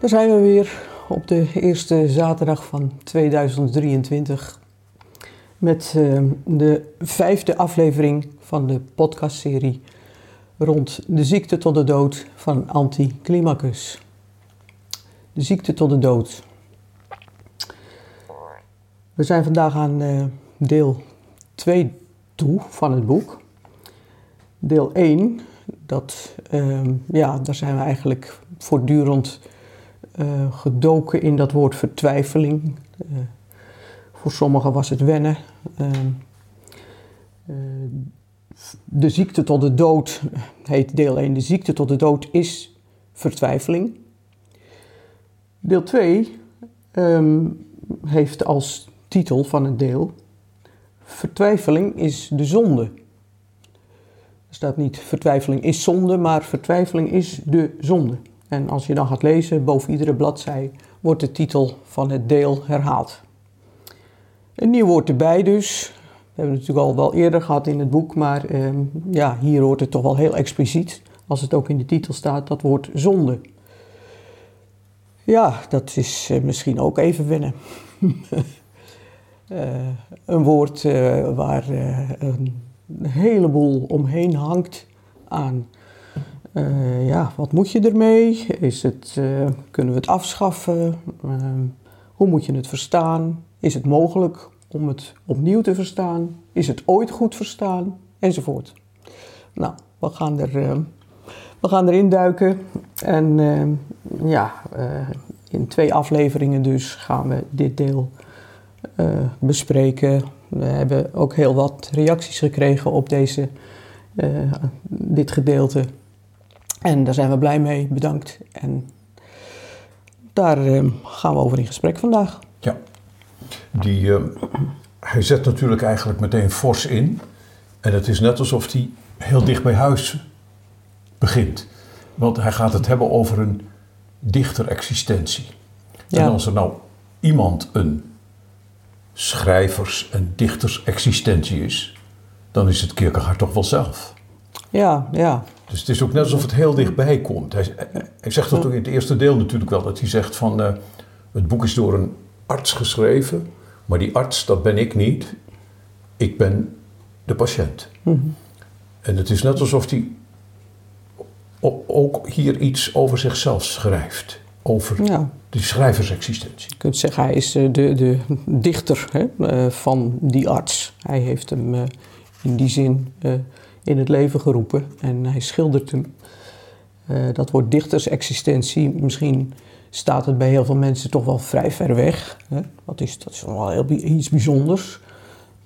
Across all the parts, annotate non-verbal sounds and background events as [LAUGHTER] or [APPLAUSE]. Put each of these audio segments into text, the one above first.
Daar zijn we weer op de eerste zaterdag van 2023 met uh, de vijfde aflevering van de podcastserie rond de ziekte tot de dood van Anticlimacus. De ziekte tot de dood. We zijn vandaag aan uh, deel 2 toe van het boek. Deel 1, dat, uh, ja, daar zijn we eigenlijk voortdurend uh, gedoken in dat woord vertwijfeling. Uh, voor sommigen was het wennen. Uh, de ziekte tot de dood heet deel 1. De ziekte tot de dood is vertwijfeling. Deel 2 um, heeft als titel van het deel Vertwijfeling is de zonde. Er staat niet vertwijfeling is zonde, maar vertwijfeling is de zonde. En als je dan gaat lezen, boven iedere bladzij wordt de titel van het deel herhaald. Een nieuw woord erbij dus. We hebben het natuurlijk al wel eerder gehad in het boek, maar eh, ja, hier hoort het toch wel heel expliciet, als het ook in de titel staat, dat woord zonde. Ja, dat is eh, misschien ook even wennen. uh, [LAUGHS] een woord uh, waar een heleboel omheen hangt aan uh, ja, wat moet je ermee? Is het, uh, kunnen we het afschaffen? Uh, hoe moet je het verstaan? Is het mogelijk om het opnieuw te verstaan? Is het ooit goed verstaan? Enzovoort. Nou, we gaan, er, we gaan erin duiken. En ja, in twee afleveringen dus gaan we dit deel bespreken. We hebben ook heel wat reacties gekregen op deze, dit gedeelte. En daar zijn we blij mee, bedankt. En daar uh, gaan we over in gesprek vandaag. Ja, die, uh, hij zet natuurlijk eigenlijk meteen fors in. En het is net alsof hij heel dicht bij huis begint. Want hij gaat het hebben over een dichterexistentie. Ja. En als er nou iemand een schrijvers- en dictersexistentie is, dan is het Kierkegaard toch wel zelf. Ja, ja. Dus het is ook net alsof het heel dichtbij komt. Hij, hij zegt dat ook in het eerste deel natuurlijk wel. Dat hij zegt van, uh, het boek is door een arts geschreven. Maar die arts, dat ben ik niet. Ik ben de patiënt. Mm -hmm. En het is net alsof hij ook hier iets over zichzelf schrijft. Over ja. die schrijversexistentie. Je kunt zeggen, hij is de, de dichter hè, van die arts. Hij heeft hem in die zin in het leven geroepen en hij schildert hem. Uh, dat woord dichtersexistentie, misschien staat het bij heel veel mensen toch wel vrij ver weg. Hè? Dat, is, dat is wel heel, iets bijzonders.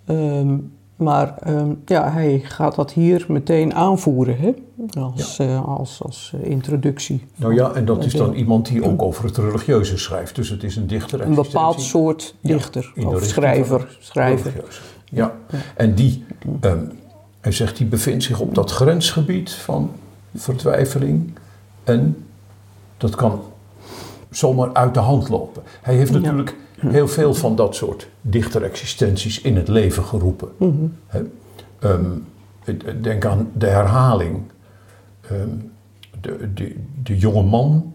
Um, maar um, ja, hij gaat dat hier meteen aanvoeren hè? Als, ja. uh, als, als introductie. Nou ja, en dat is dan iemand die ook over het religieuze schrijft. Dus het is een dichter. Een bepaald soort dichter ja, of schrijver. schrijver. Ja. ja. en die um, hij zegt, die bevindt zich op dat grensgebied van vertwijfeling en dat kan zomaar uit de hand lopen. Hij heeft natuurlijk heel veel van dat soort dichterexistenties in het leven geroepen. Mm -hmm. um, denk aan de herhaling. Um, de, de, de jonge man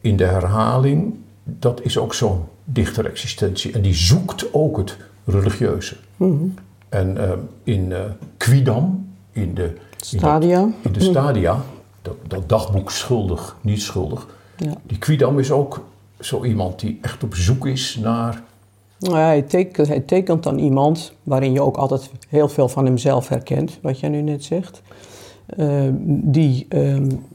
in de herhaling, dat is ook zo'n dichterexistentie. En die zoekt ook het religieuze. Mm -hmm. En uh, in uh, Quidam, in de stadia, in, dat, in de stadia dat, dat, dagboek schuldig, niet schuldig. Ja. Die Quidam is ook zo iemand die echt op zoek is naar. Nou, hij, tekent, hij tekent dan iemand waarin je ook altijd heel veel van hemzelf herkent, wat jij nu net zegt. Uh, die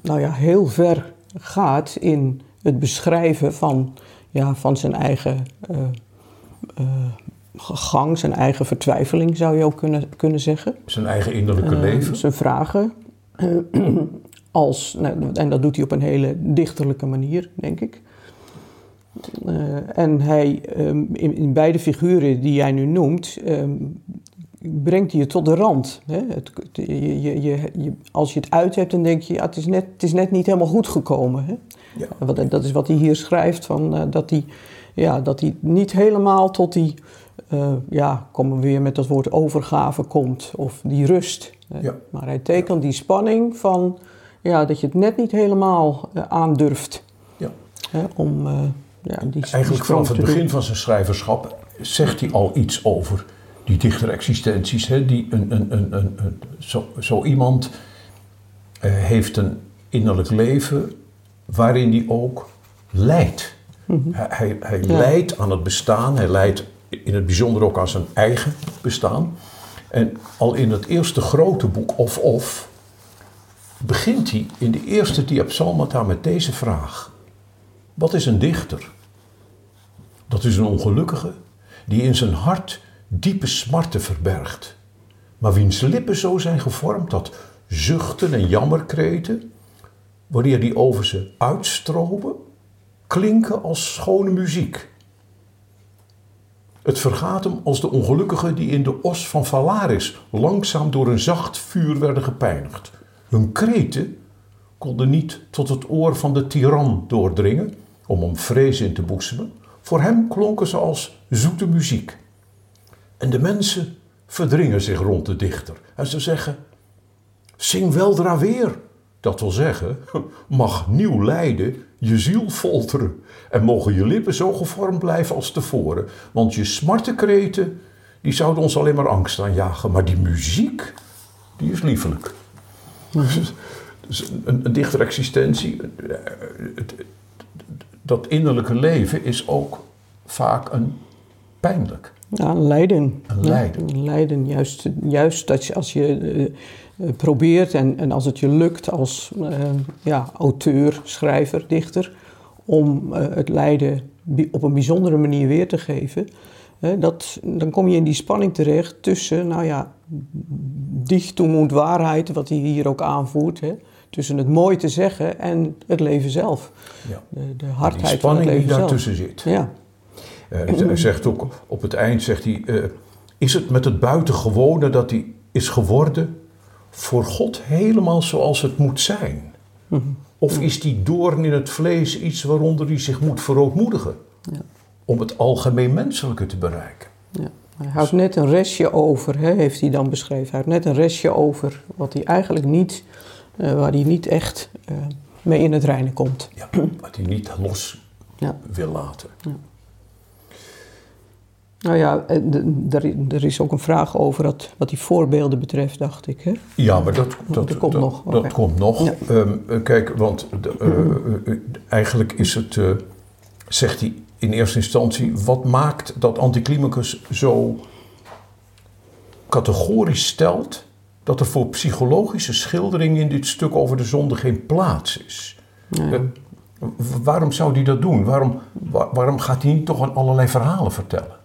nou ja, heel ver gaat in het beschrijven van, ja, van zijn eigen gang, zijn eigen vertwijfeling zou je ook kunnen, kunnen zeggen. Zijn eigen innerlijke uh, leven. Zijn vragen. [CLEARS THROAT] als, nou, en dat doet hij op een hele dichterlijke manier, denk ik. Uh, en hij, um, in, in, beide figuren die jij nu noemt, um, brengt hij je tot de rand. Hè? Het, je, je, je, als je het uit hebt, dan denk je, ja, het, is net, het is net niet helemaal goed gekomen. Hè? Ja. Dat is wat hij hier schrijft, van, uh, dat, hij, ja, dat hij niet helemaal tot die uh, ja, komen we weer met dat woord overgave komt, of die rust. Ja. Maar hij tekent die spanning van ja, dat je het net niet helemaal uh, aandurft. Ja. Hè, om ja, die, Eigenlijk vanaf het begin van zijn schrijverschap zegt hij al iets over die dichterexistenties. Hè, die een, een, een, een, zo, zo iemand uh, heeft een innerlijk leven waarin hij ook lijdt. Mm -hmm. Hij, hij, ja. lijdt aan het bestaan, hij lijdt in het bijzonder ook aan zijn eigen bestaan. En al in het eerste grote boek, Of Of, begint hij in de eerste diapsalmata met deze vraag. Wat is een dichter? Dat is een ongelukkige die in zijn hart diepe smarten verbergt, maar wiens lippen zo zijn gevormd dat zuchten en jammerkreten, wanneer die over ze uitstromen, klinken als schone muziek. Het vergaat hem als de ongelukkigen die in de os van Valaris langzaam door een zacht vuur werden gepijnigd. Hun kreten konden niet tot het oor van de tiran doordringen om hem vrees in te boezemen. Voor hem klonken ze als zoete muziek. En de mensen verdringen zich rond de dichter en ze zeggen: Zing weldra weer. Dat wil zeggen, [LAUGHS] mag nieuw lijden je ziel folteren en mogen je lippen zo gevormd blijven als tevoren. Want je smartenkreten, die zouden ons alleen maar angst aanjagen. Maar die muziek, die is liefelijk. Dus een, een dichter existentie, het, dat innerlijke leven is ook vaak een pijnlijk. Ja, lijden. Lijden. Lijden. Juist, juist dat je, als je uh, probeert en, en als het je lukt als uh, ja, auteur, schrijver, dichter, om uh, het lijden op een bijzondere manier weer te geven, dat, dan kom je in die spanning terecht tussen, nou ja, dichtung und waarheid, wat hij hier ook aanvoert, hè, tussen het mooi te zeggen en het leven zelf. Ja. De, de hardheid die spanning van het leven die daartussen zelf. zit. Ja. Uh, hij zegt ook op het eind, zegt hij, uh, is het met het buitengewone dat hij is geworden voor God helemaal zoals het moet zijn? Mhm. Of is die doorn in het vlees iets waaronder hij zich moet verootmoedigen? Ja. Om het algemeen menselijke te bereiken. Ja. Hij houdt net een restje over, hè, heeft hij dan beschreven. Hij houdt net een restje over wat hij eigenlijk niet, uh, waar hij niet echt uh, mee in het reinen komt. Ja, wat hij niet los Ja. wil laten. Nou ja, eh, er, is ook een vraag over dat, wat die voorbeelden betreft, dacht ik. Hè? Ja, maar dat, dat, Dat komt dat, nog, dat komt nog. Ja. Ehm, eh, kijk, want de, eh, eigenlijk is het, zegt hij in eerste instantie, wat maakt dat anticlimacus zo categorisch stelt dat er voor psychologische schilderingen in dit stuk over de zonde geen plaats is? Waarom zou hij dat doen? Waarom, wa- waarom gaat hij niet toch aan allerlei verhalen vertellen?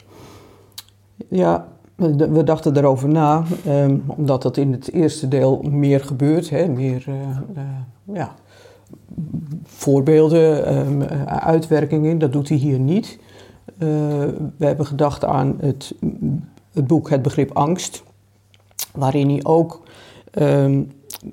Ja, we, dachten erover na, ehm, omdat dat in het eerste deel meer gebeurt, hè, meer eh, eh, ja, voorbeelden, eh, uitwerkingen, dat doet hij hier niet. We hebben gedacht aan het, het boek Het Begrip Angst, waarin hij ook ehm,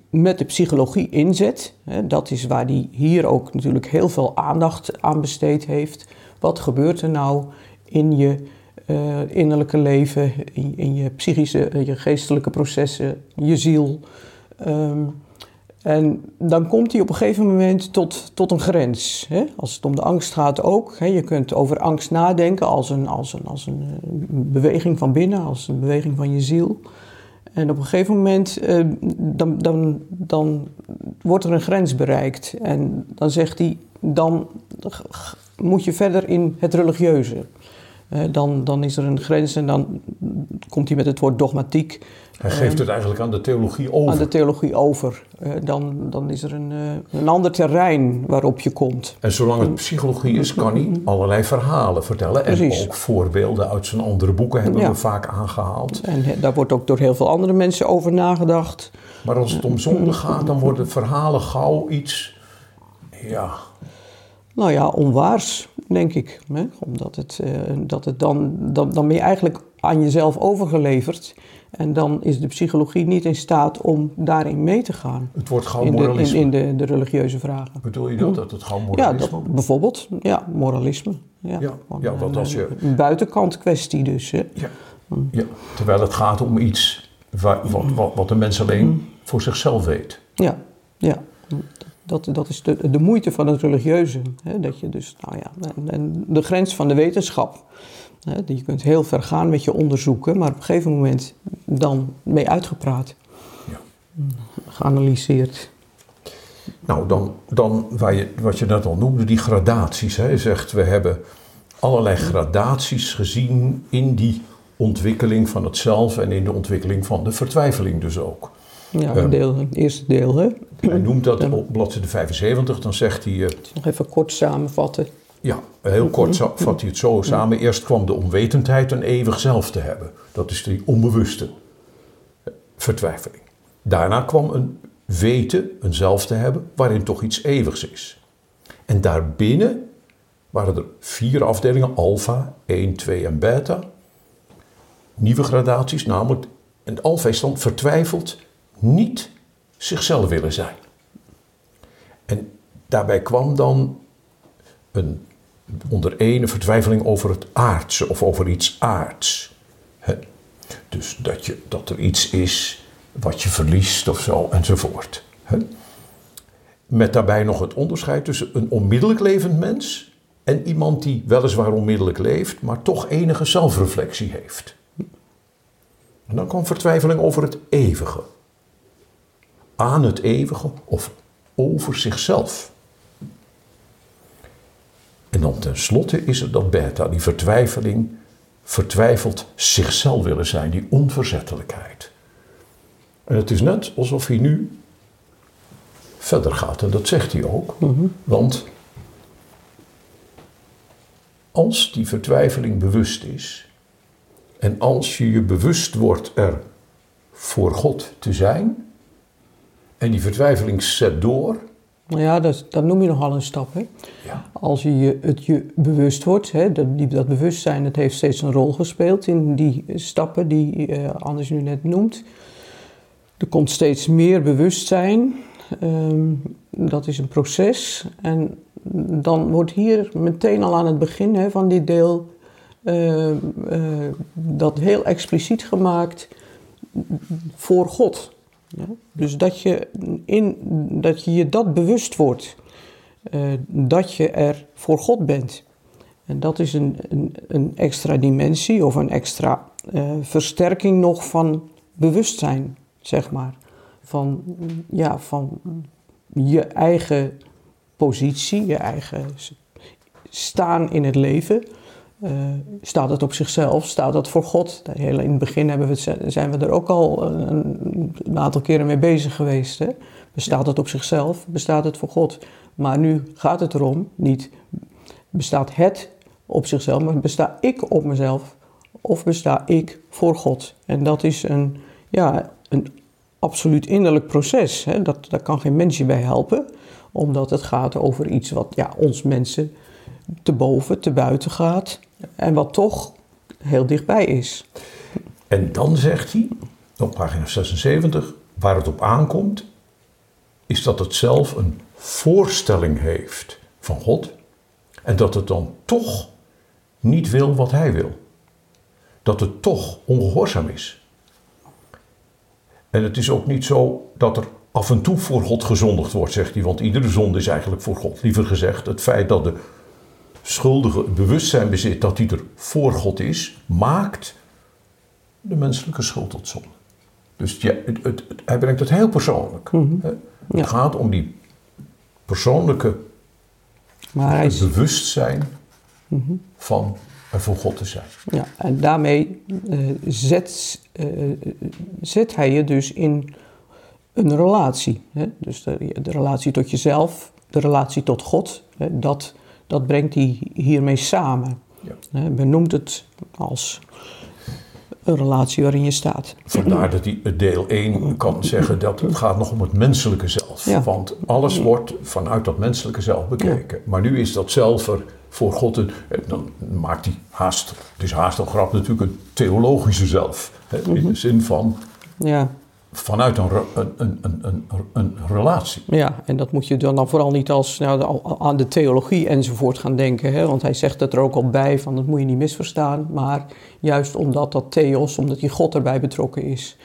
met de psychologie inzet. Hè, dat is waar hij hier ook natuurlijk heel veel aandacht aan besteed heeft. Wat gebeurt er nou in je eh, innerlijke leven, in, in je psychische, eh, je geestelijke processen, je ziel? Ehm, en dan komt hij op een gegeven moment tot, tot een grens. Hè? Als het om de angst gaat ook. Hè? Je kunt over angst nadenken als een, als, een, als een eh, beweging van binnen, als een beweging van je ziel. En op een gegeven moment dan, dan, dan wordt er een grens bereikt. En dan zegt hij, dan moet je verder in het religieuze. Eh, dan, dan is er een grens en dan komt hij met het woord dogmatiek Hij geeft het eigenlijk aan de theologie over. aan de theologie over. Eh, dan, dan is er een, eh, een ander terrein waarop je komt. En zolang het psychologie is, kan hij allerlei verhalen vertellen. En Precies. ook voorbeelden uit zijn andere boeken hebben Ja. we vaak aangehaald. En daar wordt ook door heel veel andere mensen over nagedacht. Maar als het om zonde gaat, dan worden verhalen gauw iets... Ja, Nou ja, onwaars, denk ik. Hè? Omdat het, eh, dat het dan, dan, dan ben je eigenlijk aan jezelf overgeleverd. En dan is de psychologie niet in staat om daarin mee te gaan. het wordt gauw In, de, in, moralisme. in de, de religieuze vragen. Bedoel je dat? Dat het Ja, moralisme dat, wordt? bijvoorbeeld. Ja, moralisme. Ja, Ja, ja, want eh, als je- Een buitenkant kwestie dus. Hè? Ja. ja. Terwijl het gaat om iets wa- wat, wat, wat de mens alleen voor zichzelf weet. Ja, ja. Dat, dat is de, de moeite van het religieuze. Hè? Dat je dus, nou ja, en, en de grens van de wetenschap. Hè? Je kunt heel ver gaan met je onderzoeken, maar op een gegeven moment dan mee uitgepraat. Ja. Geanalyseerd. Nou, dan, dan waar je, wat je net al noemde, die gradaties. Hè. Je zegt, we hebben allerlei gradaties gezien in die ontwikkeling van het zelf en in de ontwikkeling van de vertwijfeling dus ook. Ja, Ehm, een deel, het eerste deel. Hè? Hij noemt dat op bladzijde 75, dan zegt hij, eh, Nog even kort samenvatten. ja, heel kort za- vat hij het zo samen. Eerst kwam de onwetendheid een eeuwig zelf te hebben. Dat is die onbewuste vertwijfeling. Daarna kwam een weten, een zelf te hebben, waarin toch iets eeuwigs is. En daarbinnen waren er vier afdelingen, alfa, 1, 2 en beta. Nieuwe gradaties, namelijk, en alfa is dan vertwijfeld niet zichzelf willen zijn. En daarbij kwam dan een onder ene vertwijfeling over het aardse of over iets aards. Dus dat, je, dat er iets is wat je verliest of zo enzovoort. Met daarbij nog het onderscheid tussen een onmiddellijk levend mens en iemand die weliswaar onmiddellijk leeft, maar toch enige zelfreflectie heeft. En dan kwam vertwijfeling over het eeuwige. Aan het eeuwige of over zichzelf. En dan tenslotte is er dat beta, die vertwijfeling, vertwijfelt zichzelf willen zijn, die onverzettelijkheid. En het is net alsof hij nu verder gaat, en dat zegt hij ook. Want als die vertwijfeling bewust is, en als je je bewust wordt er voor God te zijn, en die vertwijfeling zet door, Nou ja, dat, dat noem je nogal een stap. Hè? ja, Als je je het je bewust wordt, hè, dat, die, dat bewustzijn dat heeft steeds een rol gespeeld in die stappen die eh Anders nu net noemt. Er komt steeds meer bewustzijn. Ehm, dat is een proces. En dan wordt hier meteen al aan het begin hè, van dit deel eh, eh, dat heel expliciet gemaakt voor God. Ja? Dus dat je, in, dat je je dat bewust wordt. eh, dat je er voor God bent. En dat is een, een, een extra dimensie of een extra eh, versterking nog van bewustzijn, zeg maar. Van, ja, van je eigen positie, je eigen staan in het leven. Eh, staat het op zichzelf? Staat dat voor God? Heel in het begin hebben we zijn we er ook al eh, een, een aantal keren mee bezig geweest. Hè? Bestaat het op zichzelf? Bestaat het voor God? Maar nu gaat het erom, niet bestaat het op zichzelf, maar besta ik op mezelf of besta ik voor God? En dat is een, ja, een absoluut innerlijk proces. Hè? Dat, daar kan geen mens je bij helpen, omdat het gaat over iets wat ja, ons mensen te boven, te buiten gaat en wat toch heel dichtbij is. En dan zegt hij, op pagina 76, waar het op aankomt, is dat het zelf een voorstelling heeft van God en dat het dan toch niet wil wat hij wil. Dat het toch ongehoorzaam is. En het is ook niet zo dat er af en toe voor God gezondigd wordt, zegt hij, want iedere zonde is eigenlijk voor God. Liever gezegd, het feit dat de schuldige bewustzijn bezit dat hij er voor God is, maakt de menselijke schuld tot zonde. Dus ja, het, het, het- hij brengt het heel persoonlijk. Ja. Het gaat om die persoonlijke Maar bewustzijn van er voor God te zijn. ja, en daarmee eh, zet, eh, zet hij je dus in een relatie. Hè? Dus de, de relatie tot jezelf, de relatie tot God, hè? Dat, dat brengt hij hiermee samen. Ja. Hè, Men noemt het als een relatie waarin je staat. Vandaar dat hij deel 1 kan zeggen dat het gaat nog om het menselijke zelf. Ja. Want alles wordt vanuit dat menselijke zelf bekeken. Maar nu is dat zelf er voor God, een, dan maakt hij haast, het is haast een grap natuurlijk, een theologische zelf. Hè, In de zin van Ja, vanuit een, een, relatie. ja, en dat moet je dan, dan vooral niet als nou, aan de theologie enzovoort gaan denken. Hè? Want hij zegt het er ook al bij, van dat moet je niet misverstaan. Maar juist omdat dat theos, omdat die God erbij betrokken is.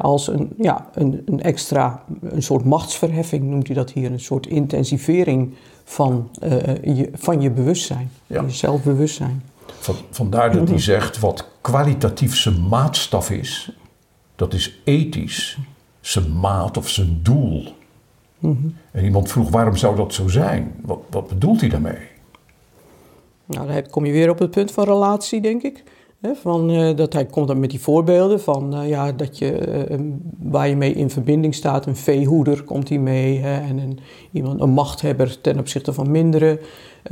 als een, ja, een, een extra, een soort machtsverheffing noemt hij dat hier, een soort intensivering van, je, van je bewustzijn, ja. je zelfbewustzijn. Van, vandaar dat hij zegt, wat kwalitatief zijn maatstaf is, dat is ethisch zijn maat of zijn doel. En iemand vroeg, waarom zou dat zo zijn? Wat, wat bedoelt hij daarmee? Nou, dan kom je weer op het punt van relatie, denk ik. van, uh, dat hij komt dan met die voorbeelden van uh, ja, dat je, uh, waar je mee in verbinding staat. Een veehoeder komt hij mee en een, iemand, een machthebber ten opzichte van minderen.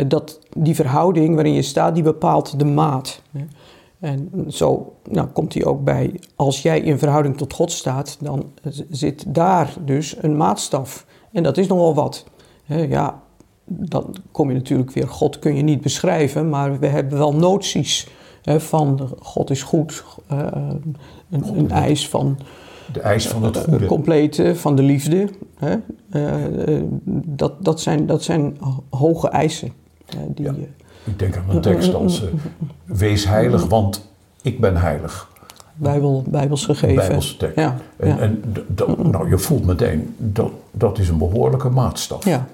dat die verhouding waarin je staat, die bepaalt de maat. En zo nou, komt hij ook bij, als jij in verhouding tot God staat, dan zit daar dus een maatstaf. En dat is nogal wat. ja, dan kom je natuurlijk weer, God kun je niet beschrijven, maar we hebben wel noties van God is goed, uh, een, een, eis van... De eis van het eh, goede. complete, van de liefde. dat, dat, zijn, dat zijn hoge eisen. die, ja. Ik denk aan een tekst als wees heilig, want ik ben heilig. Bijbel, Bijbels gegeven. Bijbelse tekst. Ja, en, en dat, nou, je voelt meteen, dat, dat is een behoorlijke maatstaf. Ja.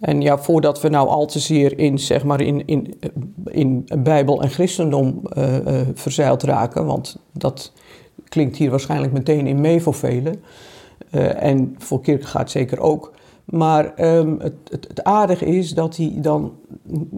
En ja, voordat we nou al te zeer in, zeg maar, in, in, in Bijbel en christendom uh, uh, verzeild raken, want dat klinkt hier waarschijnlijk meteen in mee voor velen. Uh, en voor gaat zeker ook. Maar um, het, het, het, aardige is dat hij dan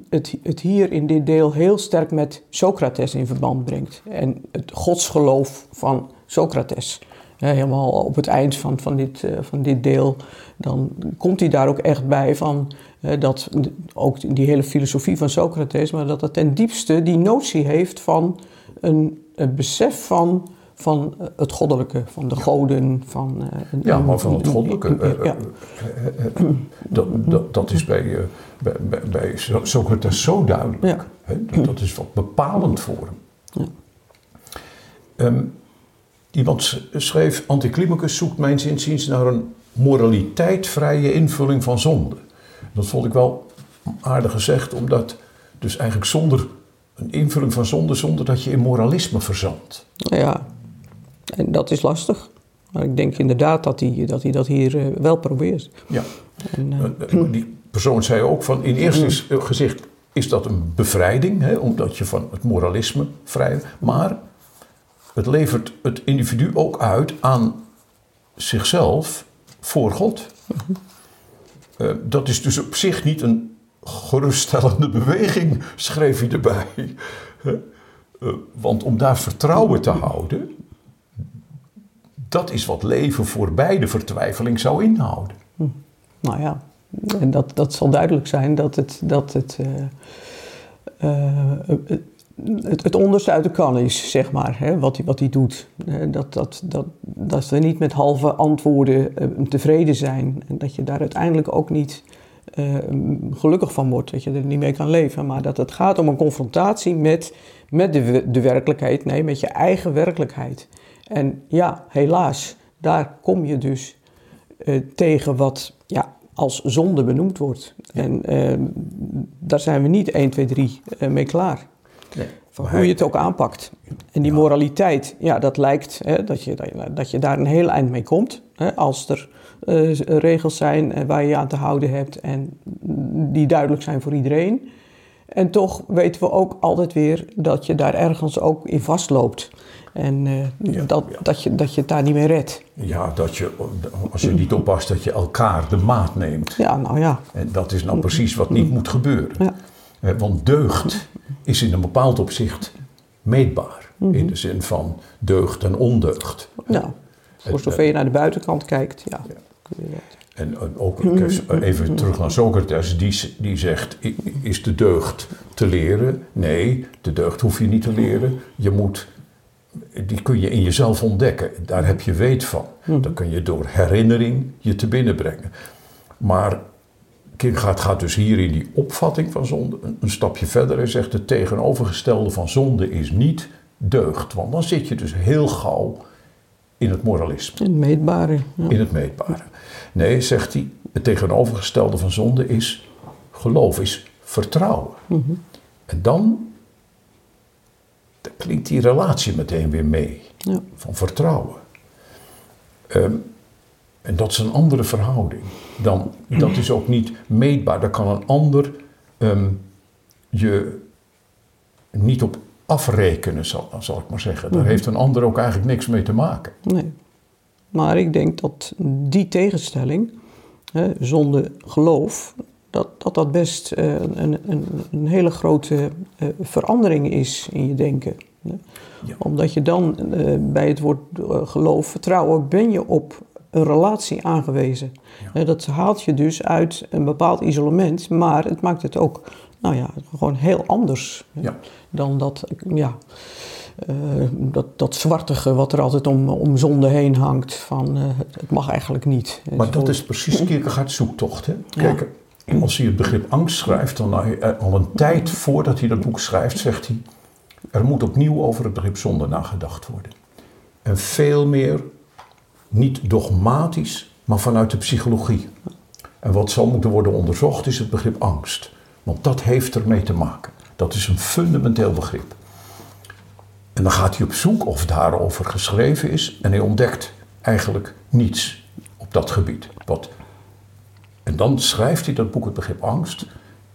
het, het, hier in dit deel heel sterk met Socrates in verband brengt. En het godsgeloof van Socrates. helemaal op het eind van, van, dit, uh, van dit deel, dan komt hij daar ook echt bij van dat ook die hele filosofie van Socrates, maar dat het ten diepste die notie heeft van een, een besef van van eh, het goddelijke, van de goden. Van, uh, ja, maar van het goddelijke. Ja. dat, dat, dat is bij, bij, bij Socrates zo duidelijk. Ja. Dat, dat, is wat bepalend voor hem. Ja. Um, iemand schreef: Anticlimacus zoekt mijn zinziens naar een moraliteitvrije invulling van zonde. Dat vond ik wel aardig gezegd, omdat dus eigenlijk zonder een invulling van zonde, zonder dat je in moralisme verzandt. Ja, en dat is lastig. Maar ik denk inderdaad dat hij dat, hij dat hier uh, wel probeert. Ja. En, uh, die persoon zei ook van in eerste gezicht is dat een bevrijding, hè, omdat je van het moralisme vrij. Maar het levert het individu ook uit aan zichzelf voor God. Uh, dat is dus op zich niet een geruststellende beweging, schreef hij erbij. want om daar vertrouwen te houden, dat is wat leven voorbij de vertwijfeling zou inhouden. Hm. Nou ja, en dat, dat zal duidelijk zijn dat het, dat het, uh, uh, het, het onderste uit de kan is, zeg maar, hè, wat, hij, wat doet. dat, dat, dat, dat we niet met halve antwoorden tevreden zijn en dat je daar uiteindelijk ook niet gelukkig van wordt, dat je er niet mee kan leven. Maar dat het gaat om een confrontatie met, met de, de werkelijkheid, nee, met je eigen werkelijkheid. En ja, helaas, daar kom je dus uh, tegen wat ja, als zonde benoemd wordt. En uh, daar zijn we niet 1, 2, 3 uh, mee klaar. Nee. Van hoe je het ook aanpakt. En die moraliteit, ja, dat lijkt hè, dat, je, dat je daar een heel eind mee komt. Hè, als er uh, regels zijn waar je je aan te houden hebt en die duidelijk zijn voor iedereen. En toch weten we ook altijd weer dat je daar ergens ook in vastloopt. En uh, dat, Dat, je, dat je het daar niet meer redt. Ja, dat je, als je niet oppast, dat je elkaar de maat neemt. Ja, nou ja. En dat is nou precies wat niet moet gebeuren. Ja. Eh, want deugd is in een bepaald opzicht meetbaar. Mhm. In de zin van deugd en ondeugd. Ja, voor zover je naar de buitenkant kijkt, ja. En ook even terug naar Socrates, die, die zegt: Is de deugd te leren? Nee, de deugd hoef je niet te leren. Je moet die kun je in jezelf ontdekken. Daar heb je weet van. Mhm. Dan kun je door herinnering je te binnen brengen. Maar Kierkegaard gaat dus hier in die opvatting van zonde een, stapje verder en zegt het tegenovergestelde van zonde is niet deugd. Want dan zit je dus heel gauw in het moralisme. In het meetbare. In het meetbare. Nee, zegt hij, het tegenovergestelde van zonde is geloof, is vertrouwen. Mhm. En dan dan klinkt die relatie meteen weer mee. Ja. Van vertrouwen. Ehm, en dat is een andere verhouding. Dan, dat is ook niet meetbaar. Daar kan een ander ehm, je niet op afrekenen, zal, zal ik maar zeggen. Daar Mhm. heeft een ander ook eigenlijk niks mee te maken. Nee. Maar ik denk dat die tegenstelling, hè, zonder geloof, dat dat, dat best eh, een, een, een hele grote eh, verandering is in je denken. Ja. Omdat je dan eh, bij het woord geloof, vertrouwen, ben je op een relatie aangewezen. Ja. Dat haalt je dus uit een bepaald isolement, maar het maakt het ook nou ja, gewoon heel anders Ja. dan dat, ja, dat, dat zwartige wat er altijd om, om zonde heen hangt. Van het, het mag eigenlijk niet. Maar dat is precies [CLEARS THROAT] Kierkegaard's zoektocht. Hè? Kijk, als hij het begrip angst schrijft, dan eh, al een tijd voordat hij dat boek schrijft, zegt hij: er moet opnieuw over het begrip zonde nagedacht worden. En veel meer, niet dogmatisch, maar vanuit de psychologie. En wat zal moeten worden onderzocht is het begrip angst. Want dat heeft ermee te maken. Dat is een fundamenteel begrip. En dan gaat hij op zoek of daarover geschreven is. En hij ontdekt eigenlijk niets op dat gebied. Wat, en dan schrijft hij dat boek Het Begrip Angst.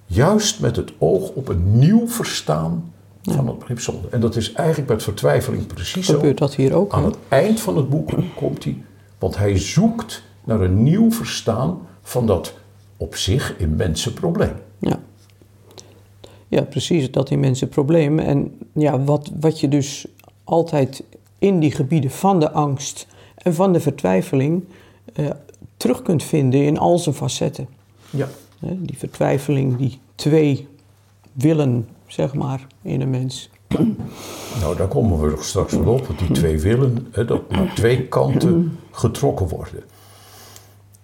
Juist met het oog op een nieuw verstaan van het begrip zonde. En dat is eigenlijk met vertwijfeling precies zo. Gebeurt dat hier ook? Aan het eind van het boek [CLEARS THROAT] komt hij, want hij zoekt naar een nieuw verstaan van dat op zich immense probleem. Ja. ja, precies. Dat immense probleem. En ja, wat, wat je dus altijd in die gebieden van de angst en van de vertwijfeling eh, terug kunt vinden in al zijn facetten. Ja. Hè, die vertwijfeling, die twee willen, zeg maar, in een mens. Nou, daar komen we straks wel op, want die twee willen, hè, dat naar twee kanten getrokken worden.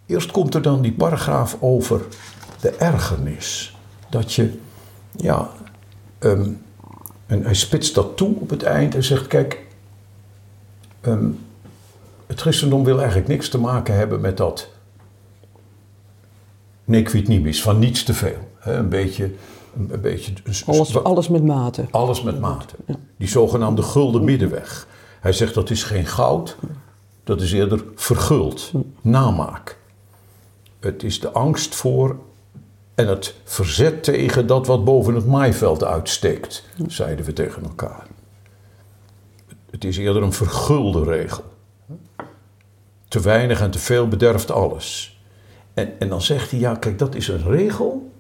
Eerst komt er dan die paragraaf over de ergernis. Dat je, ja, ehm, en hij spitst dat toe op het eind en zegt: Kijk, ehm, het christendom wil eigenlijk niks te maken hebben met dat nequid nimis, van niets te veel. Een beetje, een, een beetje Alles, alles met mate. alles met mate. Die zogenaamde gulden middenweg. Hij zegt dat is geen goud, dat is eerder verguld, namaak. Het is de angst voor en het verzet tegen dat wat boven het maaiveld uitsteekt, zeiden we tegen elkaar. Het is eerder een vergulde regel. Te weinig en te veel bederft alles. En, en dan zegt hij, ja kijk, dat is een regel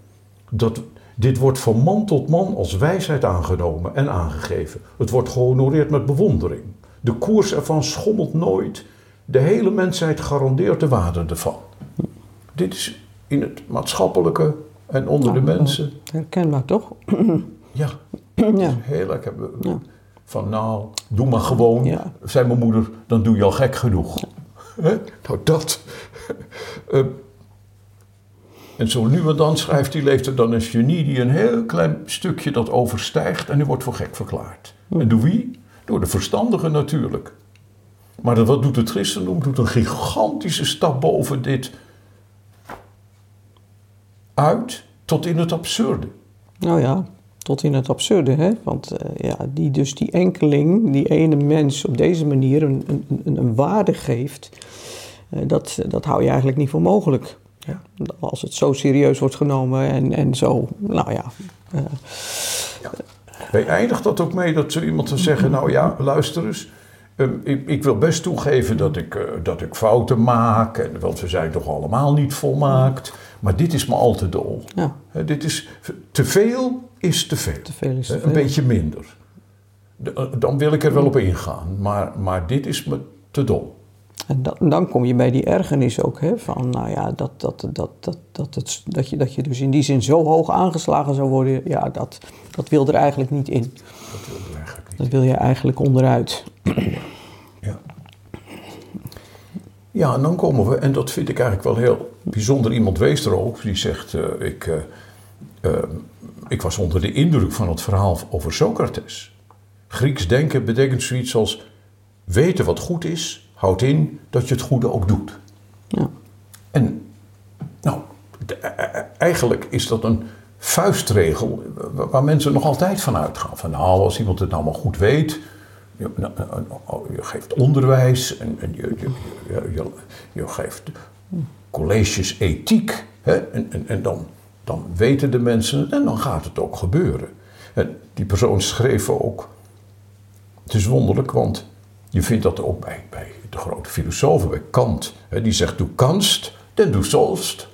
dat, dit wordt van man tot man als wijsheid aangenomen en aangegeven. Het wordt gehonoreerd met bewondering. De koers ervan schommelt nooit. De hele mensheid garandeert de waarde ervan. Dit is in het maatschappelijke en onder de mensen. Herkenbaar toch? [CLEARS THROAT] Ja, ja. heel Ja. Van nou, doe maar gewoon. Ja. Zei mijn moeder, dan doe je al gek genoeg. Hè? Nou, dat. [LAUGHS] Eh, en zo nu en dan schrijft hij, leeft er dan een genie die een heel klein stukje dat overstijgt en die wordt voor gek verklaard. En door wie? Door de verstandigen natuurlijk. Maar dat- wat doet het christendom? Doet een gigantische stap boven dit uit tot in het absurde. Nou ja, tot in het absurde, hè? Want eh, ja, die, dus die enkeling, die ene mens op deze manier een, een, een, waarde geeft, eh, dat, dat hou je eigenlijk niet voor mogelijk. Ja. Als het zo serieus wordt genomen en, en zo, nou ja. eh, Hij eindigt dat ook mee dat zo iemand zou zeggen: Nou ja, luister eens. ehm, ik, ik wil best toegeven dat ik, dat ik fouten maak, en, want we zijn toch allemaal niet volmaakt. Maar dit is me al te dol. ja, dit is, te veel is te veel. te veel is te veel. Een beetje minder. De- eh, dan wil ik er wel op ingaan, maar, maar dit is me te dol. En dan, dan kom je bij die ergernis ook, hè? Van, nou ja, dat, dat, dat, dat, dat, het, dat, je, dat je dus in die zin zo hoog aangeslagen zou worden, ja, dat, dat wil er eigenlijk niet in. Dat wil ik eigenlijk niet. Dat wil je eigenlijk onderuit. Ja. Ja, en dan komen we, en dat vind ik eigenlijk wel heel bijzonder. Iemand wees er ook, die zegt: eh, ik, eh, eh, ik was onder de indruk van het verhaal over Socrates. Grieks denken betekent zoiets als: weten wat goed is, houdt in dat je het goede ook doet. Ja. En nou, de- e- e- eigenlijk is dat een vuistregel wa- waar mensen nog altijd van uitgaan. Van nou, als iemand het nou maar goed weet, je, nou, nou, nou, je geeft onderwijs en, en je, je, je, je, geeft colleges ethiek. Hè? En, en, en dan, dan weten de mensen het en dan gaat het ook gebeuren. En die persoon schreef ook. Het is wonderlijk, want je vindt dat ook bij, bij de grote filosofen, bij Kant. Hè? Die zegt: Doe kanst, dan doe sollst.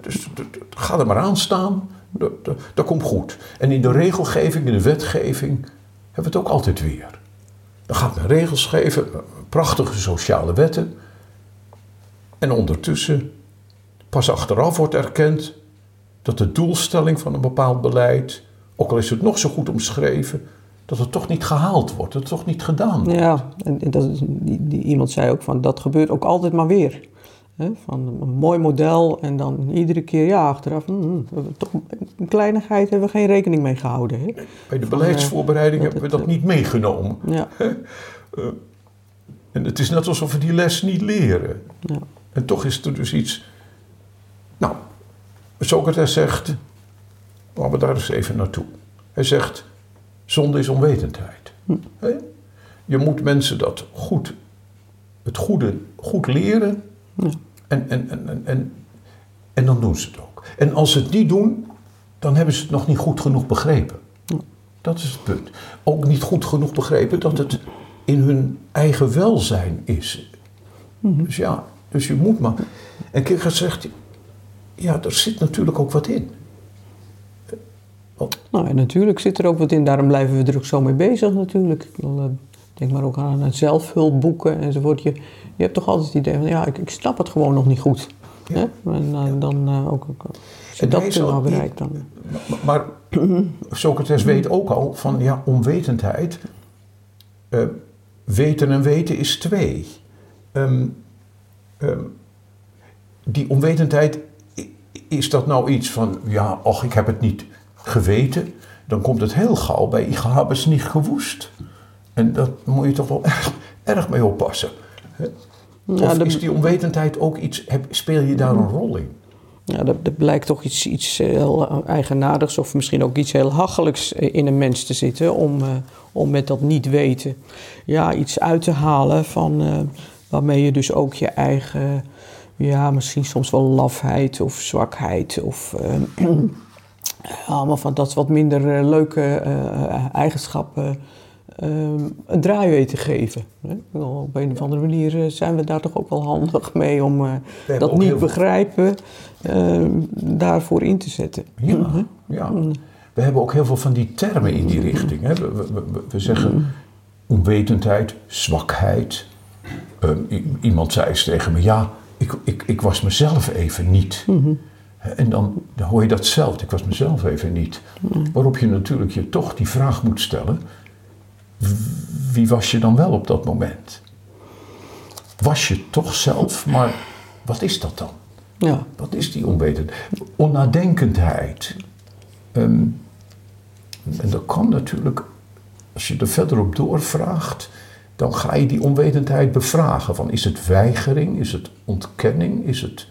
Dus ga er maar aan staan, dat, dat komt goed. En in de regelgeving, in de wetgeving, hebben we het ook altijd weer. Dan gaat men regels geven, prachtige sociale wetten. En ondertussen, pas achteraf wordt erkend dat de doelstelling van een bepaald beleid, ook al is het nog zo goed omschreven, dat het toch niet gehaald wordt, dat het toch niet gedaan wordt. Ja, en dat, die, die, iemand zei ook van dat gebeurt ook altijd maar weer. van een mooi model en dan iedere keer ja, achteraf, hmm, toch een kleinigheid hebben we geen rekening mee gehouden. Bij de beleidsvoorbereiding hebben we dat eh, niet meegenomen. Ja. [LAUGHS] Eh, en het is net alsof we die les niet leren. Ja. En toch is er dus iets. Nou, Socrates zegt. Laten we daar eens even naartoe. Hij zegt: zonde is onwetendheid. Hm. Je moet mensen dat goed, het goede goed leren. En, en, en, en, en dan doen ze het ook. En als ze het niet doen, dan hebben ze het nog niet goed genoeg begrepen. Dat is het punt. Ook niet goed genoeg begrepen dat het in hun eigen welzijn is. Mhm. Dus ja, dus je moet maar. En Kierkegaard zegt, ja, er zit natuurlijk ook wat in. Wat? Nou, en natuurlijk zit er ook wat in, daarom blijven we er ook zo mee bezig natuurlijk. Eh, denk maar ook aan zelfhulpboeken enzovoort. Je, je hebt toch altijd het idee van, ja, ik, ik snap het gewoon nog niet goed. Ja. En uh, dan uh, ook, als je dat punt bereikt dan... Maar, maar [CLEARS THROAT] Socrates weet ook al van, ja, onwetendheid... Uh, weten en weten is twee. Um, um, die onwetendheid, is dat nou iets van, ja, och, ik heb het niet geweten? Dan komt het heel gauw bij, ik heb het niet gewoest. En dat moet je toch wel erg, erg mee oppassen. Of is die onwetendheid ook iets, heb, speel je daar een rol in? Ja, dat, dat, blijkt toch iets, iets heel eigenaardigs of misschien ook iets heel hachelijks in een mens te zitten om, om met dat niet weten ja, iets uit te halen van uh, waarmee je dus ook je eigen, ja, misschien soms wel lafheid of zwakheid of [CLEARS THROAT] allemaal van dat wat minder leuke eigenschappen een draai weten te geven. Op een of andere manier zijn we daar toch ook wel handig mee om dat niet begrijpen daarvoor in te zetten. Ja, ja. We hebben ook heel veel van die termen in die richting. Hè? We, we, we, zeggen onwetendheid, zwakheid. Ehm, iemand zei eens tegen me, ja, ik, ik, ik was mezelf even niet. En dan, dan, hoor je dat zelf, ik was mezelf even niet. Waarop je natuurlijk je toch die vraag moet stellen, wie was je dan wel op dat moment? Was je toch zelf, maar wat is dat dan? Ja. Wat is die onwetendheid? Onnadenkendheid. Ehm, en dat kan natuurlijk, als je er verder op doorvraagt, dan ga je die onwetendheid bevragen. Van is het weigering, is het ontkenning, is het...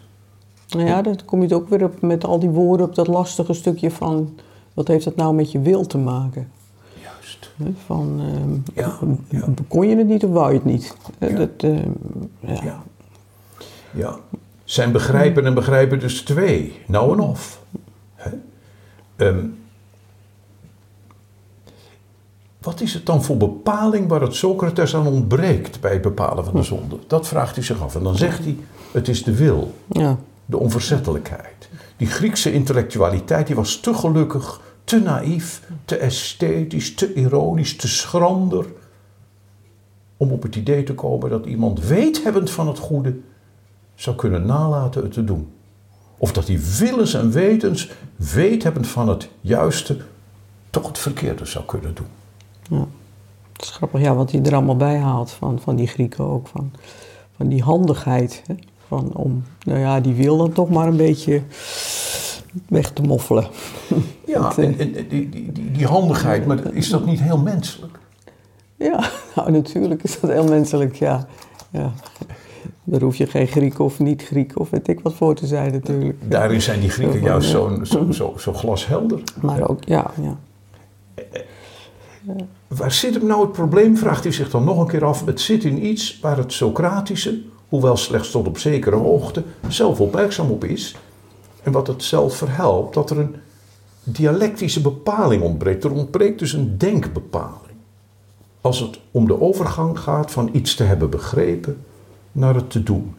Nou ja, dan kom je ook weer op met al die woorden op dat lastige stukje van... wat heeft dat nou met je wil te maken? Juist. Van, uh, ja, ja. kon je het niet of wou je het niet? Ja. Dat, uh, ja. ja. Zijn begrijpen en begrijpen dus twee. Nou en of. Um, wat is het dan voor bepaling waar het Socrates aan ontbreekt bij het bepalen van de hm. zonde? Dat vraagt hij zich af. En dan zegt hij, het is de wil, ja. de onverzettelijkheid. Die Griekse intellectualiteit die was te gelukkig, te naïef, te esthetisch, te ironisch, te schrander. Om op het idee te komen dat iemand weethebbend van het goede zou kunnen nalaten het te doen. Of dat hij willens en wetens, weethebbend van het juiste, toch het verkeerde zou kunnen doen. Ja. Het is grappig, ja, wat hij er allemaal bij haalt van, van die Grieken ook. Van, van die handigheid. Hè? Van om, nou ja, die wil dan toch maar een beetje weg te moffelen. [LAUGHS] Ja, [LAUGHS] en, en die, die, die, die, handigheid, maar is dat niet heel menselijk? Ja, [LAUGHS] nou natuurlijk is dat heel menselijk, ja. ja. Daar hoef je geen Griek of niet-Griek of weet ik wat voor te zijn natuurlijk. Daarin zijn die Grieken juist zo, zo, zo, zo glashelder. Maar ook, ja, ja. Waar zit hem nou het probleem, vraagt hij zich dan nog een keer af. Het zit in iets waar het Socratische, hoewel slechts tot op zekere hoogte, zelf opmerkzaam op is. En wat het zelf verhelpt, dat er een dialectische bepaling ontbreekt. Er ontbreekt dus een denkbepaling. Als het om de overgang gaat van iets te hebben begrepen naar het te doen.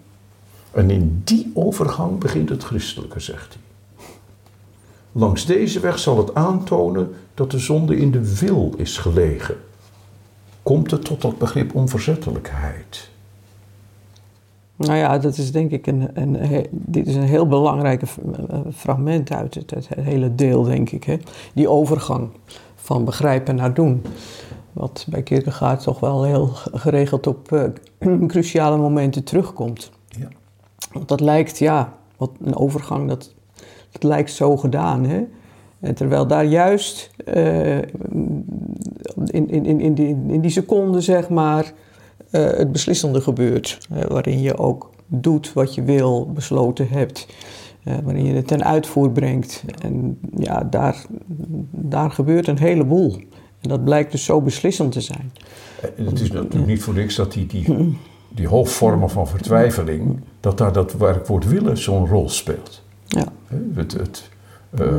En in die overgang begint het christelijke, zegt hij. Langs deze weg zal het aantonen dat de zonde in de wil is gelegen. Komt het tot dat begrip onverzettelijkheid? Nou ja, dat is denk ik een, een, dit is een heel belangrijk eh, fragment uit het, het, hele deel, denk ik. Hè? Die overgang van begrijpen naar doen. Wat bij Kierkegaard toch wel heel geregeld op uh, [CLEARS THROAT] cruciale momenten terugkomt. Ja. Want dat lijkt, ja, wat een overgang, dat, dat lijkt zo gedaan. Hè? En terwijl daar juist uh, in, in, in, in, die, in die seconde, zeg maar, uh, het beslissende gebeurt. waarin je ook doet wat je wil, besloten hebt. waarin je het ten uitvoer brengt. En ja, daar, daar gebeurt een heleboel. En dat blijkt dus zo beslissend te zijn. Het is natuurlijk niet voor niks dat die, die, die hoofdvormen van vertwijfeling, dat daar dat werkwoord willen zo'n rol speelt. Ja. Het, het, uh,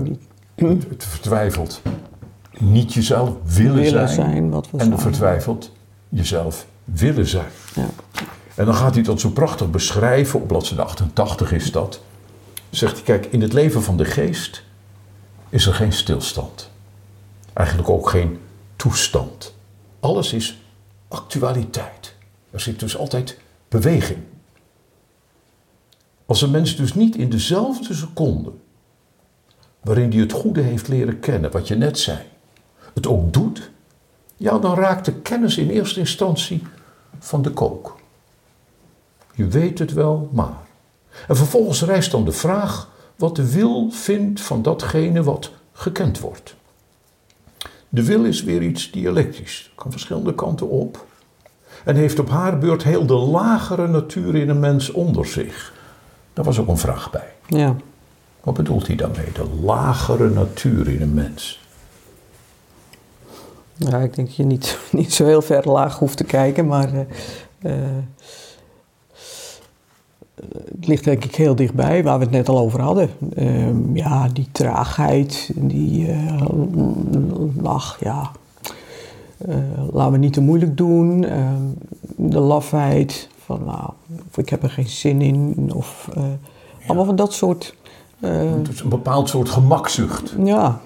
het, het, vertwijfelt niet jezelf willen, willen zijn, zijn wat we en zijn. vertwijfelt jezelf willen zijn. Ja. En dan gaat hij dat zo prachtig beschrijven, op bladzijde 88 is dat. Zegt hij, kijk, in het leven van de geest is er geen stilstand. Eigenlijk ook geen toestand. Alles is actualiteit. Er zit dus altijd beweging. Als een mens dus niet in dezelfde seconde waarin hij het goede heeft leren kennen, wat je net zei, het ook doet, ja, dan raakt de kennis in eerste instantie van de kook. Je weet het wel, maar. En vervolgens rijst dan de vraag wat de wil vindt van datgene wat gekend wordt. De wil is weer iets dialectisch, kan verschillende kanten op. En heeft op haar beurt heel de lagere natuur in een mens onder zich. Daar was ook een vraag bij. Ja. Wat bedoelt hij daarmee? De lagere natuur in een mens. Ja, ik denk dat je niet, [LAUGHS] niet zo heel ver laag hoeft te kijken, maar uh, uh, het ligt denk ik heel dichtbij, waar we het net al over hadden. Uh, ja, die traagheid, die uh, lach, ja. laten we niet te moeilijk doen. Ehm, de lafheid, van nou, of ik heb er geen zin in, of allemaal van dat soort dus een bepaald soort gemakzucht. Ja.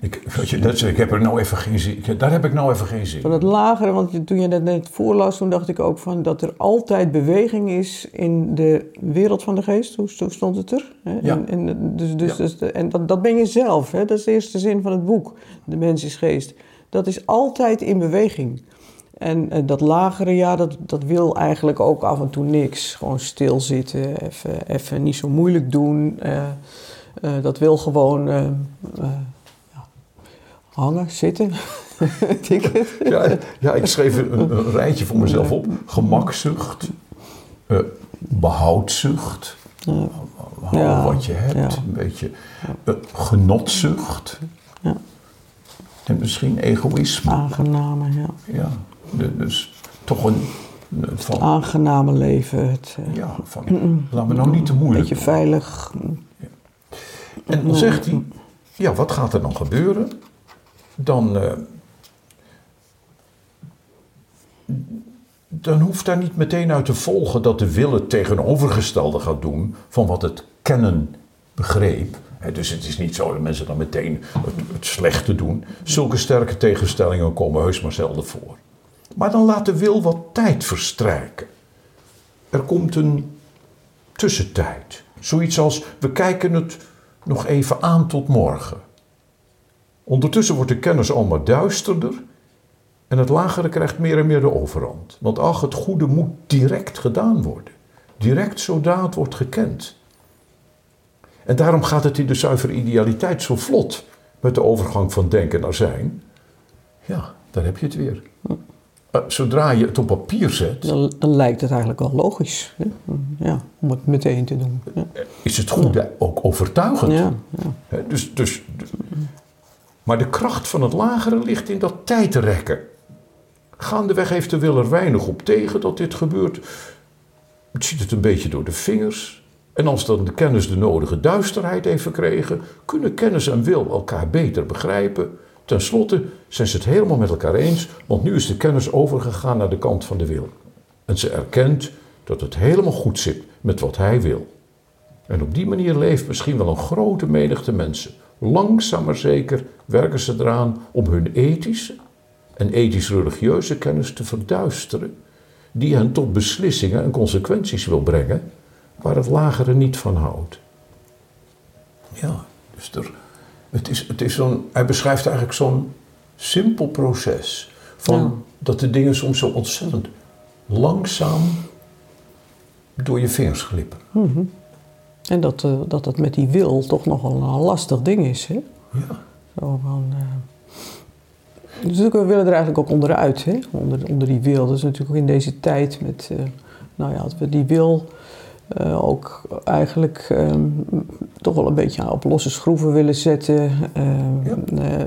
Ik, wat je zei, ik heb er nou even geen zin Daar heb ik nou even geen zin Van het lagere, want toen je dat net voorlas, toen dacht ik ook van dat er altijd beweging is in de wereld van de geest. Hoe, stond het er? Hè? Ja. En, en, dus, dus, dus, en dat, dat ben je zelf, hè? dat is de eerste zin van het boek, De mens is geest. Dat is altijd in beweging. En uh, dat lagere, ja, dat, dat wil eigenlijk ook af en toe niks. Gewoon stilzitten, even, even niet zo moeilijk doen. Uh, uh, dat wil gewoon ja, hangen, zitten. [LAUGHS] ja, ja, ik schreef een, een, rijtje voor mezelf op. Gemakzucht, behoudzucht, ja, wat je hebt, een beetje genotzucht. En misschien egoïsme. Aangename, ja. Ja. Dus toch een... Van, aangename leven. Het, eh, ja, van, laat me nou niet te moeilijk Beetje veilig. Ja. En dan zegt hij, ja, wat gaat er dan gebeuren? Dan, uh, dan hoeft daar niet meteen uit te volgen dat de wil het tegenovergestelde gaat doen van wat het kennen begreep. dus het is niet zo dat mensen dan meteen het, het slechte doen. Zulke sterke tegenstellingen komen heus maar zelden voor. Maar dan laat de wil wat tijd verstrijken. Er komt een tussentijd. Zoiets als we kijken het nog even aan tot morgen. Ondertussen wordt de kennis allemaal duisterder en het lagere krijgt meer en meer de overhand. Want ach, het goede moet direct gedaan worden. Direct zodra het wordt gekend. En daarom gaat het in de zuivere idealiteit zo vlot met de overgang van denken naar zijn. Ja, daar heb je het weer. Eh, zodra je het op papier zet. Dan, dan lijkt het eigenlijk wel logisch hè? Ja, om het meteen te doen. Ja. Is het goede ook overtuigend? Ja, dus, dus Maar de kracht van het lagere ligt in dat tijdrekken. Gaandeweg heeft de wil er weinig op tegen dat dit gebeurt. Het ziet het een beetje door de vingers. En als dan de kennis de nodige duisterheid heeft verkregen, kunnen kennis en wil elkaar beter begrijpen. Ten slotte zijn ze het helemaal met elkaar eens, want nu is de kennis overgegaan naar de kant van de wil. En ze erkent dat het helemaal goed zit met wat hij wil. En op die manier leeft misschien wel een grote menigte mensen. Langzaam maar zeker werken ze eraan om hun ethische en ethisch-religieuze kennis te verduisteren, die hen tot beslissingen en consequenties wil brengen waar het lagere niet van houdt. Ja, dus er, het is, het is zo'n, hij beschrijft eigenlijk zo'n simpel proces van dat de dingen soms zo ontzettend langzaam door je vingers glippen. Mhm. En dat, uh, dat met die wil toch nogal een lastig ding is. Hè? Ja. Zo van, uh... dus we willen er eigenlijk ook onderuit, hè? Onder, onder die wil. Dat is natuurlijk ook in deze tijd met, uh, nou ja, dat we die wil ook eigenlijk ehm, toch wel een beetje op losse schroeven willen zetten. Ja.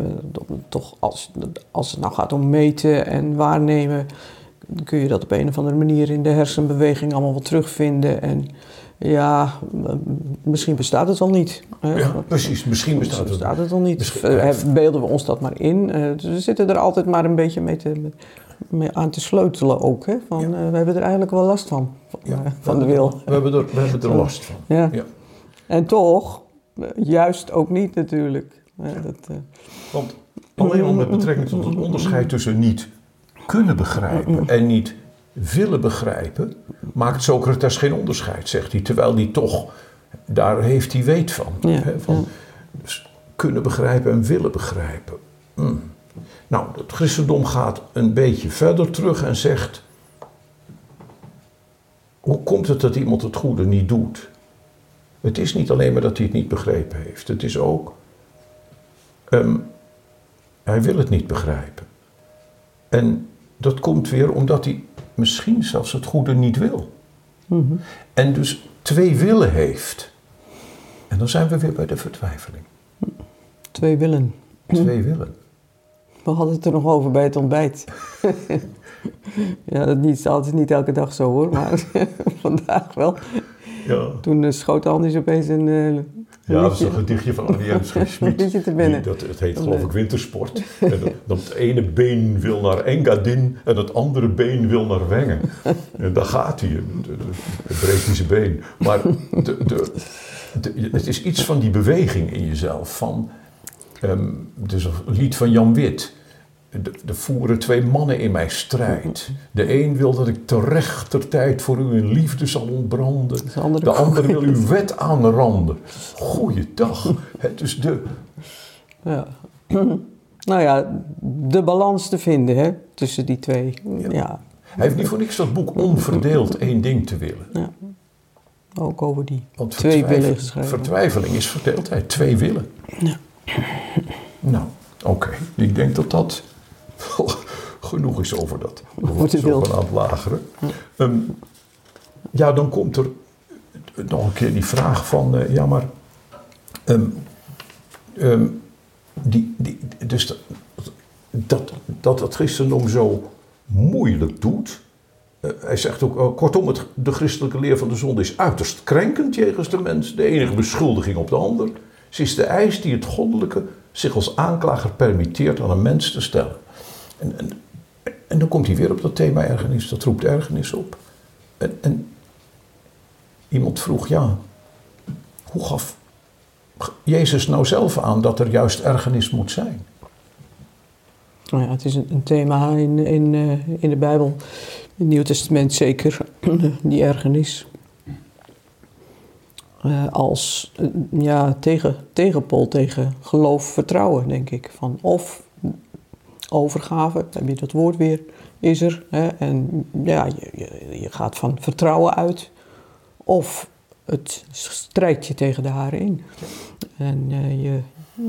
toch als, als het nou gaat om meten en waarnemen, kun je dat op een of andere manier in de hersenbeweging allemaal wel terugvinden. En ja, misschien bestaat het al niet. Ja, precies. Misschien bestaat, het, bestaat het al niet. Misschien, beelden we ons dat maar in. Dus we zitten er altijd maar een beetje mee, te, mee aan te sleutelen ook. Hè? Van, ja. uh, we hebben er eigenlijk wel last van, van, ja, van de wil. We hebben er, we hebben er last van. Ja. ja. En toch, juist ook niet natuurlijk. Dat, uh... Want alleen al met betrekking tot het onderscheid tussen niet kunnen begrijpen en niet willen begrijpen, maakt Socrates geen onderscheid, zegt hij. Terwijl hij toch, daar heeft hij weet van. Ja, hè, van ja. dus kunnen begrijpen en willen begrijpen. Hm. Nou, het christendom gaat een beetje verder terug en zegt: hoe komt het dat iemand het goede niet doet? Het is niet alleen maar dat hij het niet begrepen heeft. Het is ook, um, hij wil het niet begrijpen. En dat komt weer omdat hij misschien zelfs het goede niet wil. Mm -hmm. En dus twee willen heeft. En dan zijn we weer bij de vertwijfeling. Twee willen. Twee willen. We hadden het er nog over bij het ontbijt. [LAUGHS] ja, dat is altijd niet elke dag zo hoor, maar [LAUGHS] vandaag wel. Ja. Toen uh, schoot Anders opeens een. Ja, dat is een gedichtje van Annie [LAUGHS] Schmid. te binnen. Dat, het heet geloof ik wintersport. En dat, dat het ene been wil naar Engadin en het andere been wil naar Wengen. [LAUGHS] En daar gaat hij, het breekt zijn been. Maar de, de, de, het is iets van die beweging in jezelf. Van, um, dus een lied van Jan Wit. Er voeren twee mannen in mij strijd. De een wil dat ik ter tijd voor u in liefde zal ontbranden. De andere, de [LAUGHS] ander wil uw [LAUGHS] wet aanranden. Goeiedag. Het is de... Ja. [CLEARS THROAT] Nou ja, de balans te vinden hè, tussen die twee. Ja. ja. Hij heeft niet voor niks dat boek onverdeeld één ding te willen. Ja. Ook over die Want twee willen geschreven. Vertwijfeling is verdeeldheid. Twee willen. Ja. Nou, oké. Okay. Ik denk dat dat [LAUGHS] genoeg is over dat. Wordt het zo aan het lagere. Ja. Um, ja, dan komt er nog een keer die vraag van, uh, ja maar, um, um, die, die, dus dat, dat, dat het christendom zo moeilijk doet. Uh, hij zegt ook, uh, kortom, het, de christelijke leer van de zonde is uiterst krenkend jegens de mens. De enige beschuldiging op de ander. Ze is de eis die het goddelijke zich als aanklager permitteert aan een mens te stellen. En, en, dan komt hij weer op dat thema ergernis, dat roept ergernis op. En, en iemand vroeg, ja, hoe gaf Jezus nou zelf aan dat er juist ergernis moet zijn? Nou ja, het is een, een thema in, in, uh, in de Bijbel, in het Nieuw Testament zeker, [CLEARS THROAT] die ergernis. Uh, als uh, ja, tegen, tegenpol tegen geloof, vertrouwen, denk ik. Van of overgave, heb je dat woord weer, is er. Hè? En ja, je, je, je, gaat van vertrouwen uit. Of het strijdt je tegen de haren in. En uh, je,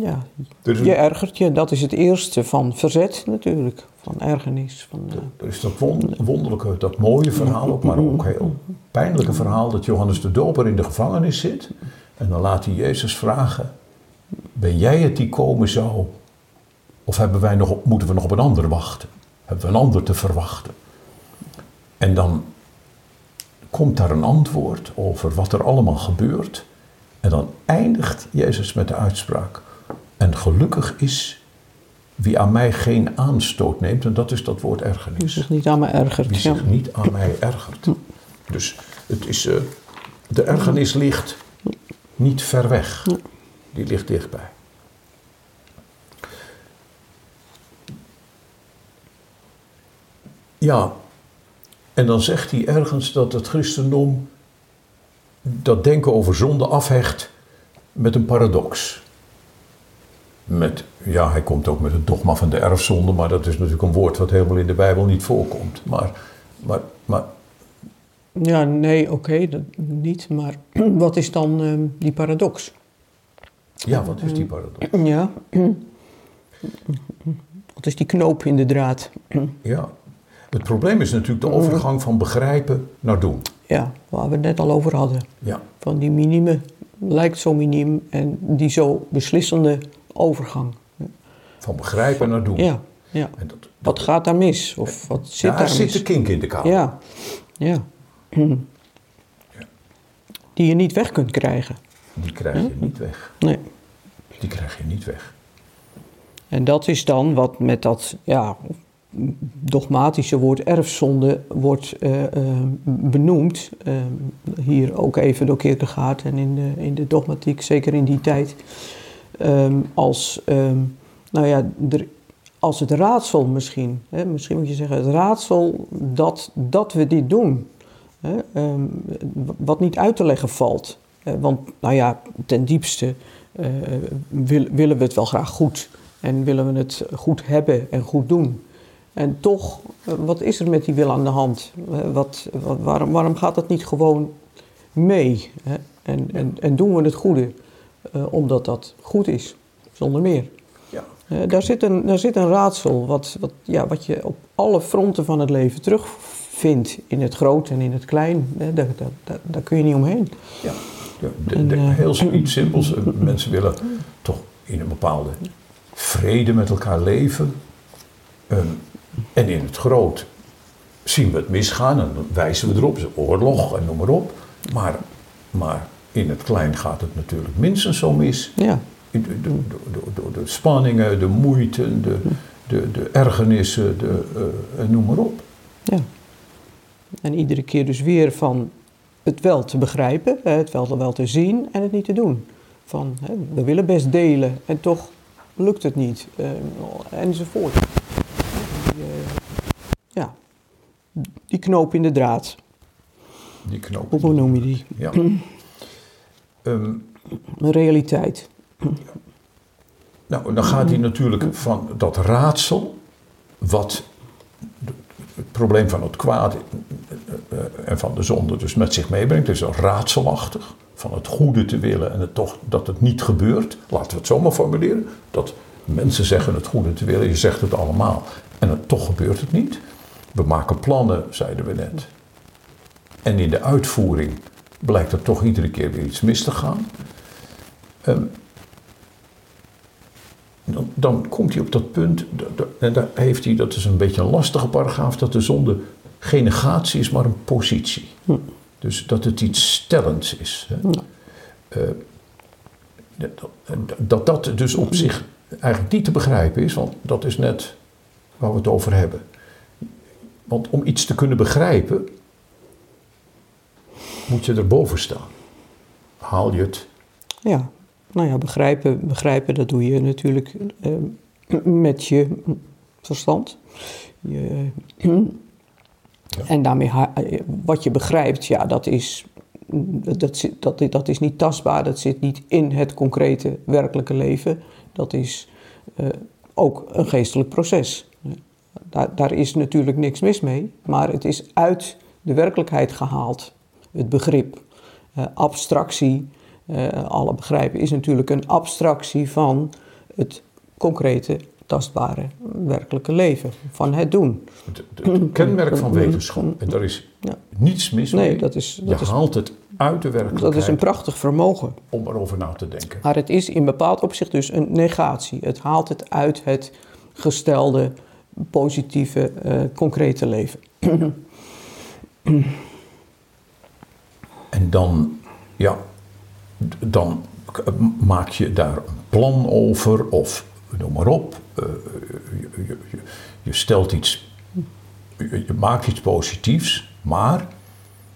ja, dus je ergert je. Dat is het eerste van verzet natuurlijk. Van ergernis. Van, uh, er is dat wonderlijke, dat mooie verhaal ook, maar ook heel pijnlijke verhaal dat Johannes de Doper in de gevangenis zit. En dan laat hij Jezus vragen, ben jij het die komen zou Of hebben wij nog op, moeten we nog op een ander wachten? Hebben we een ander te verwachten? En dan komt daar een antwoord over wat er allemaal gebeurt. En dan eindigt Jezus met de uitspraak. En gelukkig is wie aan mij geen aanstoot neemt, en dat is dat woord ergernis. Wie zich niet aan mij ergert. Wie zich niet aan mij ergert. Dus het is, uh, de ergernis ligt niet ver weg. Die ligt dichtbij. Ja, en dan zegt hij ergens dat het christendom dat denken over zonde afhecht met een paradox. Met, ja, hij komt ook met het dogma van de erfzonde, maar dat is natuurlijk een woord wat helemaal in de Bijbel niet voorkomt. Maar, maar, maar ja, nee, oké, dat niet. Maar [CLEARS THROAT] wat is dan uh, die paradox? Ja, wat is die paradox? Ja. [CLEARS THROAT] Wat is die knoop in de draad? Ja. Het probleem is natuurlijk de overgang van begrijpen naar doen. Ja, waar we het net al over hadden. Ja. Van die minime, lijkt zo miniem, en die zo beslissende overgang. Van begrijpen naar doen. Ja, ja. En dat, wat gaat daar mis? Of wat zit daar, daar zit mis? de kink in de kamer. Ja, ja. ja. Die je niet weg kunt krijgen. Die krijg je niet weg. Nee. Die krijg je niet weg. En dat is dan wat met dat ja, dogmatische woord erfzonde wordt uh, uh, benoemd. Uh, hier ook even door Kierkegaard en in de, in de dogmatiek, zeker in die tijd. Um, als, um, nou ja, als het raadsel misschien. Hè, misschien moet je zeggen, het raadsel dat, dat we dit doen. Hè, um, wat niet uit te leggen valt. want, nou ja, ten diepste wil, willen we het wel graag goed. En willen we het goed hebben en goed doen. En toch, eh, wat is er met die wil aan de hand? Eh, wat, wat, waarom, waarom gaat dat niet gewoon mee? Hè? En, en, en doen we het goede uh, omdat dat goed is, zonder meer? Ja. Uh, daar, zit een, daar zit een raadsel wat, wat, ja, wat je op alle fronten van het leven terugvindt. In het groot en in het klein. Hè? Daar, daar, kun je niet omheen. Ja, ja de, en, de, heel [CLEARS THROAT] iets simpels. Mensen willen toch in een bepaalde vrede met elkaar leven. Um, en in het groot zien we het misgaan en wijzen we erop, oorlog en noem maar op. Maar, maar in het klein gaat het natuurlijk minstens zo mis. Ja. Door de, de, spanningen, de moeite, de, de, de ergernissen, de, uh, noem maar op. Ja. En iedere keer dus weer van het wel te begrijpen, het wel, wel te zien en het niet te doen. Van hè, we willen best delen en toch lukt het niet, uh, enzovoort ja, die knoop in de draad. Die knoop. Hoe noem je die? Ja. um, [CLEARS THROAT] Een realiteit. Nou, dan gaat hij natuurlijk van dat raadsel, wat het probleem van het kwaad eh, en van de zonde dus met zich meebrengt, is raadselachtig. Van het goede te willen en het toch, dat het niet gebeurt. Laten we het zo maar formuleren. Dat mensen zeggen het goede te willen, je zegt het allemaal. En het, toch gebeurt het niet. We maken plannen, zeiden we net. En in de uitvoering blijkt er toch iedere keer weer iets mis te gaan. Um, dan, dan, komt hij op dat punt, en daar heeft hij, dat is een beetje een lastige paragraaf, dat de zonde geen negatie is, maar een positie. Hm. Dus dat het iets stellends is. Hè. Hm. Uh, dat, dat dat dus op zich eigenlijk niet te begrijpen is, want dat is net waar we het over hebben. Want om iets te kunnen begrijpen, moet je erboven staan. Haal je het? Ja, nou ja, begrijpen, begrijpen dat doe je natuurlijk eh, met je verstand. Je, En daarmee, wat je begrijpt, ja, dat is, dat, dat, dat is niet tastbaar, dat zit niet in het concrete werkelijke leven. Dat is uh, ook een geestelijk proces. Daar, daar, is natuurlijk niks mis mee, maar het is uit de werkelijkheid gehaald. Het begrip, uh, abstractie, uh, alle begrijpen, is natuurlijk een abstractie van het concrete, tastbare, werkelijke leven, van het doen. Het, kenmerk van wetenschap, en daar is ja. niets mis mee. Nee, dat is, dat Je haalt het uit de werkelijkheid. Dat is een prachtig vermogen. Om erover na te denken. Maar het is in bepaald opzicht dus een negatie. Het haalt het uit het gestelde, positieve, eh, concrete leven. En dan, ja, dan k- maak je daar een plan over of noem maar op. eh, je, je, je, je stelt iets, je, je maakt iets positiefs, maar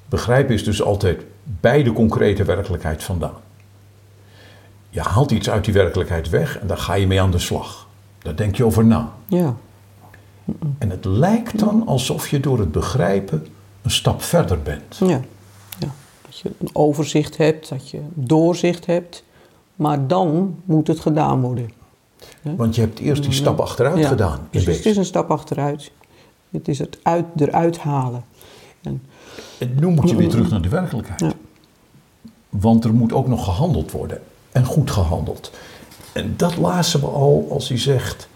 begrijpen is dus altijd bij de concrete werkelijkheid vandaan. Je haalt iets uit die werkelijkheid weg en daar ga je mee aan de slag. Daar denk je over na. Ja, En het lijkt dan alsof je door het begrijpen een stap verder bent. ja, ja. Dat je een overzicht hebt, dat je doorzicht hebt. Maar dan moet het gedaan worden. Want je hebt eerst die stap achteruit Ja, gedaan. in Precies, het is een stap achteruit. Het is het uit, eruit halen. En, En nu moet je weer terug naar de werkelijkheid. Ja. Want er moet ook nog gehandeld worden. En goed gehandeld. En dat lazen we al als hij zegt...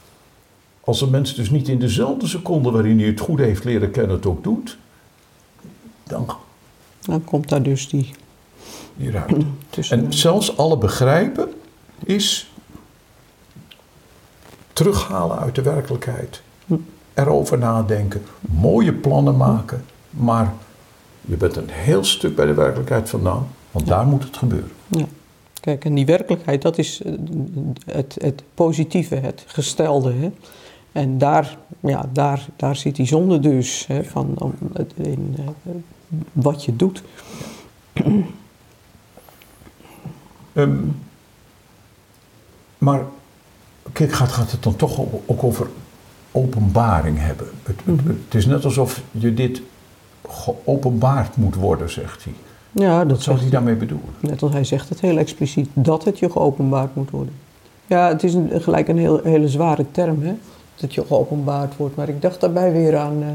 Als een mens dus niet in dezelfde seconde waarin hij het goede heeft leren kennen het ook doet... Dan dan komt daar dus die hieruit. tussen. En zelfs alle begrijpen is terughalen uit de werkelijkheid. Erover nadenken, mooie plannen maken, maar je bent een heel stuk bij de werkelijkheid vandaan, want daar moet het gebeuren. Ja. Kijk, en die werkelijkheid, dat is eh, het, het positieve, het gestelde. Hè? En daar, ja, daar, daar zit die zonde dus, hè, van om in eh, wat je doet. Ehm, maar kijk, gaat, gaat het dan toch ook over openbaring hebben? Het, het, het is net alsof je dit geopenbaard moet worden, zegt hij. Ja, Wat dat zou zegt hij daarmee bedoelen? Net als hij zegt het heel expliciet, dat het je geopenbaard moet worden. Ja, het is een, gelijk een heel, hele zware term, hè? Dat je geopenbaard wordt. Maar ik dacht daarbij weer aan, eh,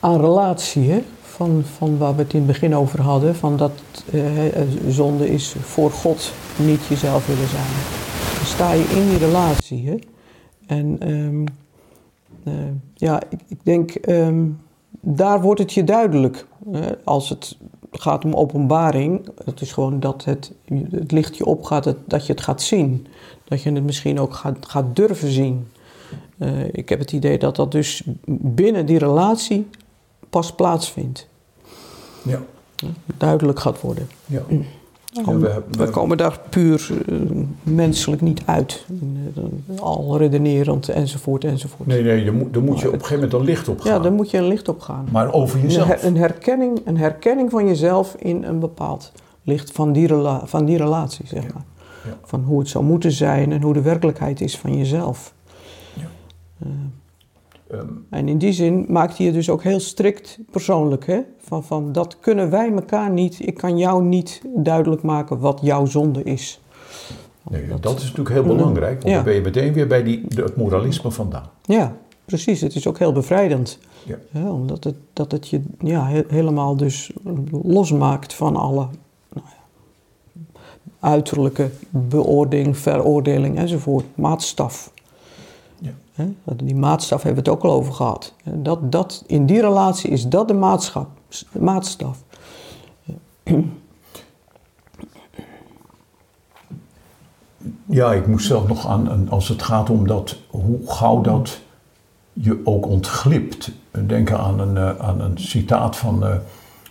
aan relatie, hè? Van, van waar we het in het begin over hadden. Van dat eh, eh, zonde is voor God niet jezelf willen zijn. Dan sta je in die relatie, hè? En ehm, eh, ja, ik, ik denk, ehm, daar wordt het je duidelijk. hè, als het gaat om openbaring, het is gewoon dat het, het licht je opgaat, dat, dat je het gaat zien. Dat je het misschien ook gaat, gaat durven zien. Eh, ik heb het idee dat dat dus binnen die relatie pas plaatsvindt. Ja. Duidelijk gaat worden. ja. Om- we hebben- we komen daar puur eh, menselijk niet uit. Eh, al redenerend enzovoort enzovoort. Nee, nee, moet, daar moet je op een gegeven moment een licht op gaan. Ja, daar moet je een licht op gaan. Maar over Een, jezelf. her- een, herkenning, een herkenning van jezelf in een bepaald licht van die, rela- van die relatie, zeg maar. Ja. Van hoe het zou moeten zijn en hoe de werkelijkheid is van jezelf. Eh, Ehm, en in die zin maakt hij het dus ook heel strikt persoonlijk. Hè? Van, van dat kunnen wij elkaar niet. Ik kan jou niet duidelijk maken wat jouw zonde is. nee, dat is natuurlijk heel belangrijk, want Ja. dan ben je meteen weer bij die, het moralisme vandaan. Ja, precies. Het is ook heel bevrijdend. Ja. Hè? Omdat het, dat het je ja, he- helemaal dus losmaakt van alle nou ja, uiterlijke beoordeling, veroordeling enzovoort. Maatstaf. Die maatstaf hebben we het ook al over gehad. Dat, dat, in die relatie is dat de maatschap, maatstaf. Ja, ik moest zelf nog aan, als het gaat om dat, hoe gauw dat je ook ontglipt. Denk aan een, eh, aan een citaat van, eh,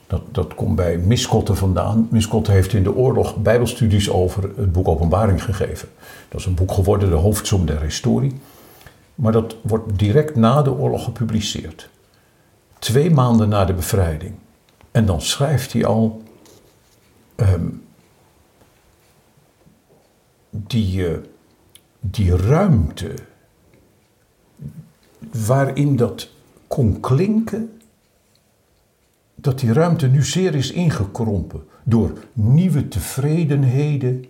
dat, dat komt bij Miskotte vandaan. Miskotte heeft in de oorlog bijbelstudies over het boek Openbaring gegeven. Dat is een boek geworden, de hoofdsom der historie. Maar dat wordt direct na de oorlog gepubliceerd. Twee maanden na de bevrijding. En dan schrijft hij al ehm, die, eh, die ruimte waarin dat kon klinken, dat die ruimte nu zeer is ingekrompen door nieuwe tevredenheden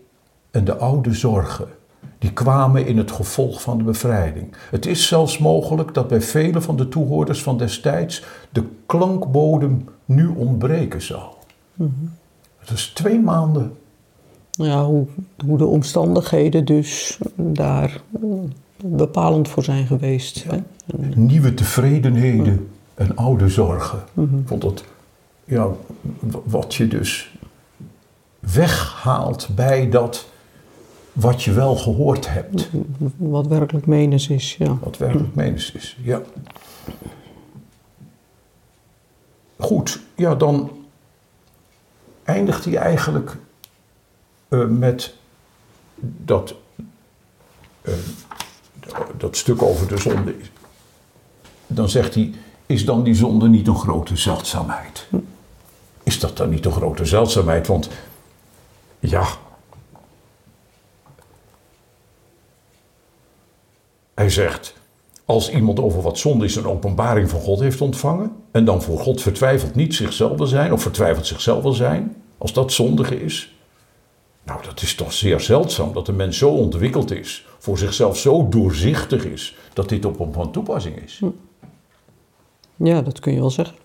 en de oude zorgen. Die kwamen in het gevolg van de bevrijding. Het is zelfs mogelijk dat bij vele van de toehoorders van destijds de klankbodem nu ontbreken zou. Het is twee maanden Ja, hoe, hoe de omstandigheden dus daar mm, bepalend voor zijn geweest. Hè? nieuwe tevredenheden en oude zorgen. Vond dat, ja, wat je dus weghaalt bij dat wat je wel gehoord hebt. Wat werkelijk menens is, ja. Wat werkelijk menens is, ja. Goed, ja, dan eindigt hij eigenlijk uh, met dat, uh, dat stuk over de zonde. Dan zegt hij, is dan die zonde niet een grote zeldzaamheid? Is dat dan niet een grote zeldzaamheid? Want ja, hij zegt, als iemand over wat zonde is een openbaring van God heeft ontvangen en dan voor God vertwijfelt niet zichzelf wil zijn of vertwijfelt zichzelf wil zijn, als dat zondige is, nou dat is toch zeer zeldzaam dat een mens zo ontwikkeld is, voor zichzelf zo doorzichtig is, dat dit op hem van toepassing is. Hm. Ja, dat kun je wel zeggen.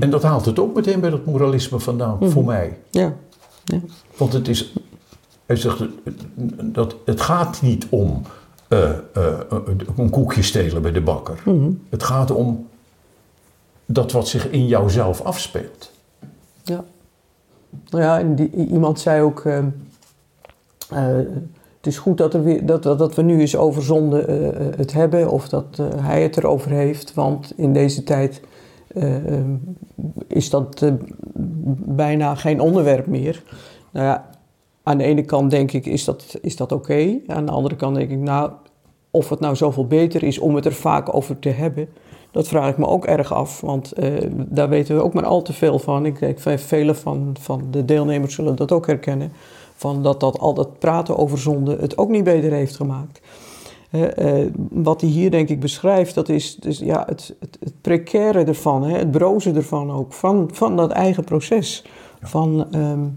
En dat haalt het ook meteen bij dat moralisme vandaan, voor mhm. mij. Ja. ja. Want het is, hij zegt, dat, het gaat niet om uh, uh, een koekje stelen bij de bakker. Mhm. Het gaat om dat wat zich in jouzelf afspeelt. Ja. Nou ja, en die, iemand zei ook, uh, het is goed dat, er weer, dat, dat, dat we nu eens over zonde het hebben of dat hij het erover heeft, want in deze tijd is dat bijna geen onderwerp meer. Nou ja, aan de ene kant denk ik, is dat, is dat oké? Aan de andere kant denk ik, nou, of het nou zoveel beter is om het er vaak over te hebben, dat vraag ik me ook erg af. Want uh, daar weten we ook maar al te veel van. Ik denk, vele van, van de deelnemers zullen dat ook herkennen. Van dat, dat al dat praten over zonde het ook niet beter heeft gemaakt. Uh, uh, wat hij hier denk ik beschrijft, dat is dus, ja, het, het, het precaire ervan, hè, het broze ervan ook, van, van dat eigen proces. Van, um,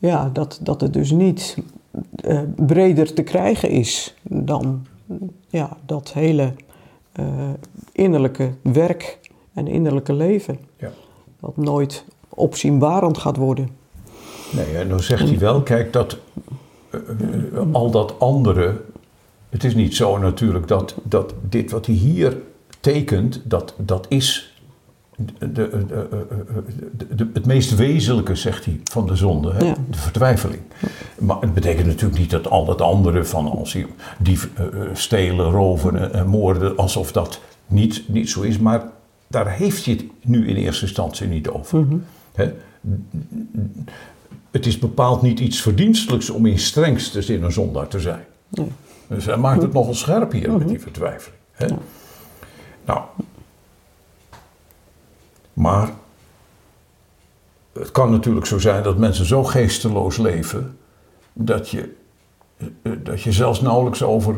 ja, dat, dat het dus niet uh, breder te krijgen is dan ja, dat hele uh, innerlijke werk en innerlijke leven. Ja. Dat nooit opzienbarend gaat worden. Nee, en dan zegt hij wel, kijk, dat uh, al dat andere. Het is niet zo natuurlijk dat, dat dit wat hij hier tekent, dat, dat is de, de, de, het meest wezenlijke, zegt hij, van de zonde, hè? de vertwijfeling. Maar het betekent natuurlijk niet dat al het andere van als die uh, stelen, roven en moorden, alsof dat niet, niet zo is. Maar daar heeft hij het nu in eerste instantie niet over. Mhm. hè? Het is bepaald niet iets verdienstelijks om in strengste zin een zondaar te zijn. Dus hij maakt het nogal scherp hier met mhm. die vertwijfeling. Hè? Nou, maar het kan natuurlijk zo zijn dat mensen zo geesteloos leven dat je, eh, dat je zelfs nauwelijks over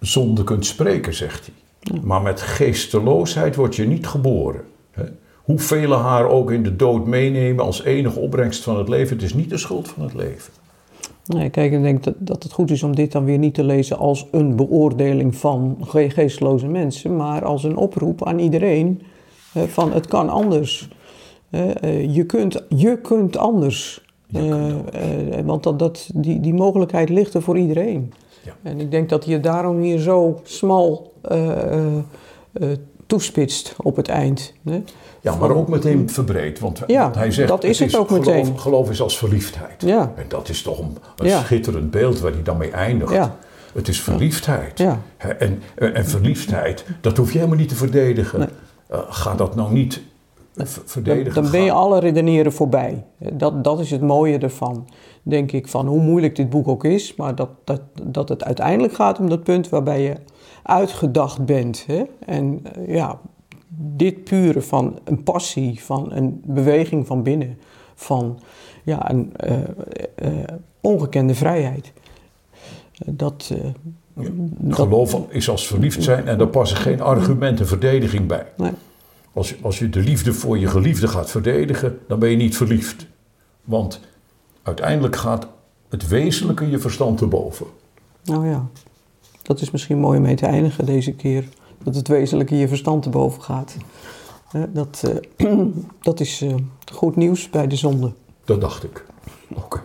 zonde kunt spreken, zegt hij. Maar met geesteloosheid word je niet geboren. Hè? Hoeveel haar ook in de dood meenemen als enige opbrengst van het leven, het is niet de schuld van het leven. Nee, kijk, ik denk dat, dat het goed is om dit dan weer niet te lezen als een beoordeling van geesteloze mensen, maar als een oproep aan iedereen van het kan anders. Eh, je, kunt, je kunt anders. Eh, eh, want dat, dat, die, die mogelijkheid ligt er voor iedereen. Ja. En ik denk dat je daarom hier zo smal toespitst op het eind. Hè? Ja, maar ook meteen verbreed. Want, ja, hij zegt, dat is het, is ook geloof, meteen. Geloof is als verliefdheid. Ja. En dat is toch een, een schitterend beeld waar hij dan mee eindigt. Ja. Het is verliefdheid. Ja. En, en verliefdheid, dat hoef je helemaal niet te verdedigen. Nee. Uh, ga dat nou niet verdedigen. Dan, dan ben je alle redeneren voorbij. Dat, dat is het mooie ervan, denk ik, van hoe moeilijk dit boek ook is, maar dat, dat, dat het uiteindelijk gaat om dat punt waarbij je uitgedacht bent. Hè? En uh, ja, dit pure van een passie, van een beweging van binnen, van ja, een uh, ongekende vrijheid. dat, Geloof is als verliefd zijn en daar passen geen argumenten verdediging bij. Nee. Als, je, als je de liefde voor je geliefde gaat verdedigen, dan ben je niet verliefd. Want uiteindelijk gaat het wezenlijke je verstand te boven. Nou ja, dat is misschien mooi om mee te eindigen deze keer. Dat het wezenlijke je verstand te boven gaat. Dat, uh, [CLEARS THROAT] dat is uh, goed nieuws bij de zonde. Dat dacht ik. Oké.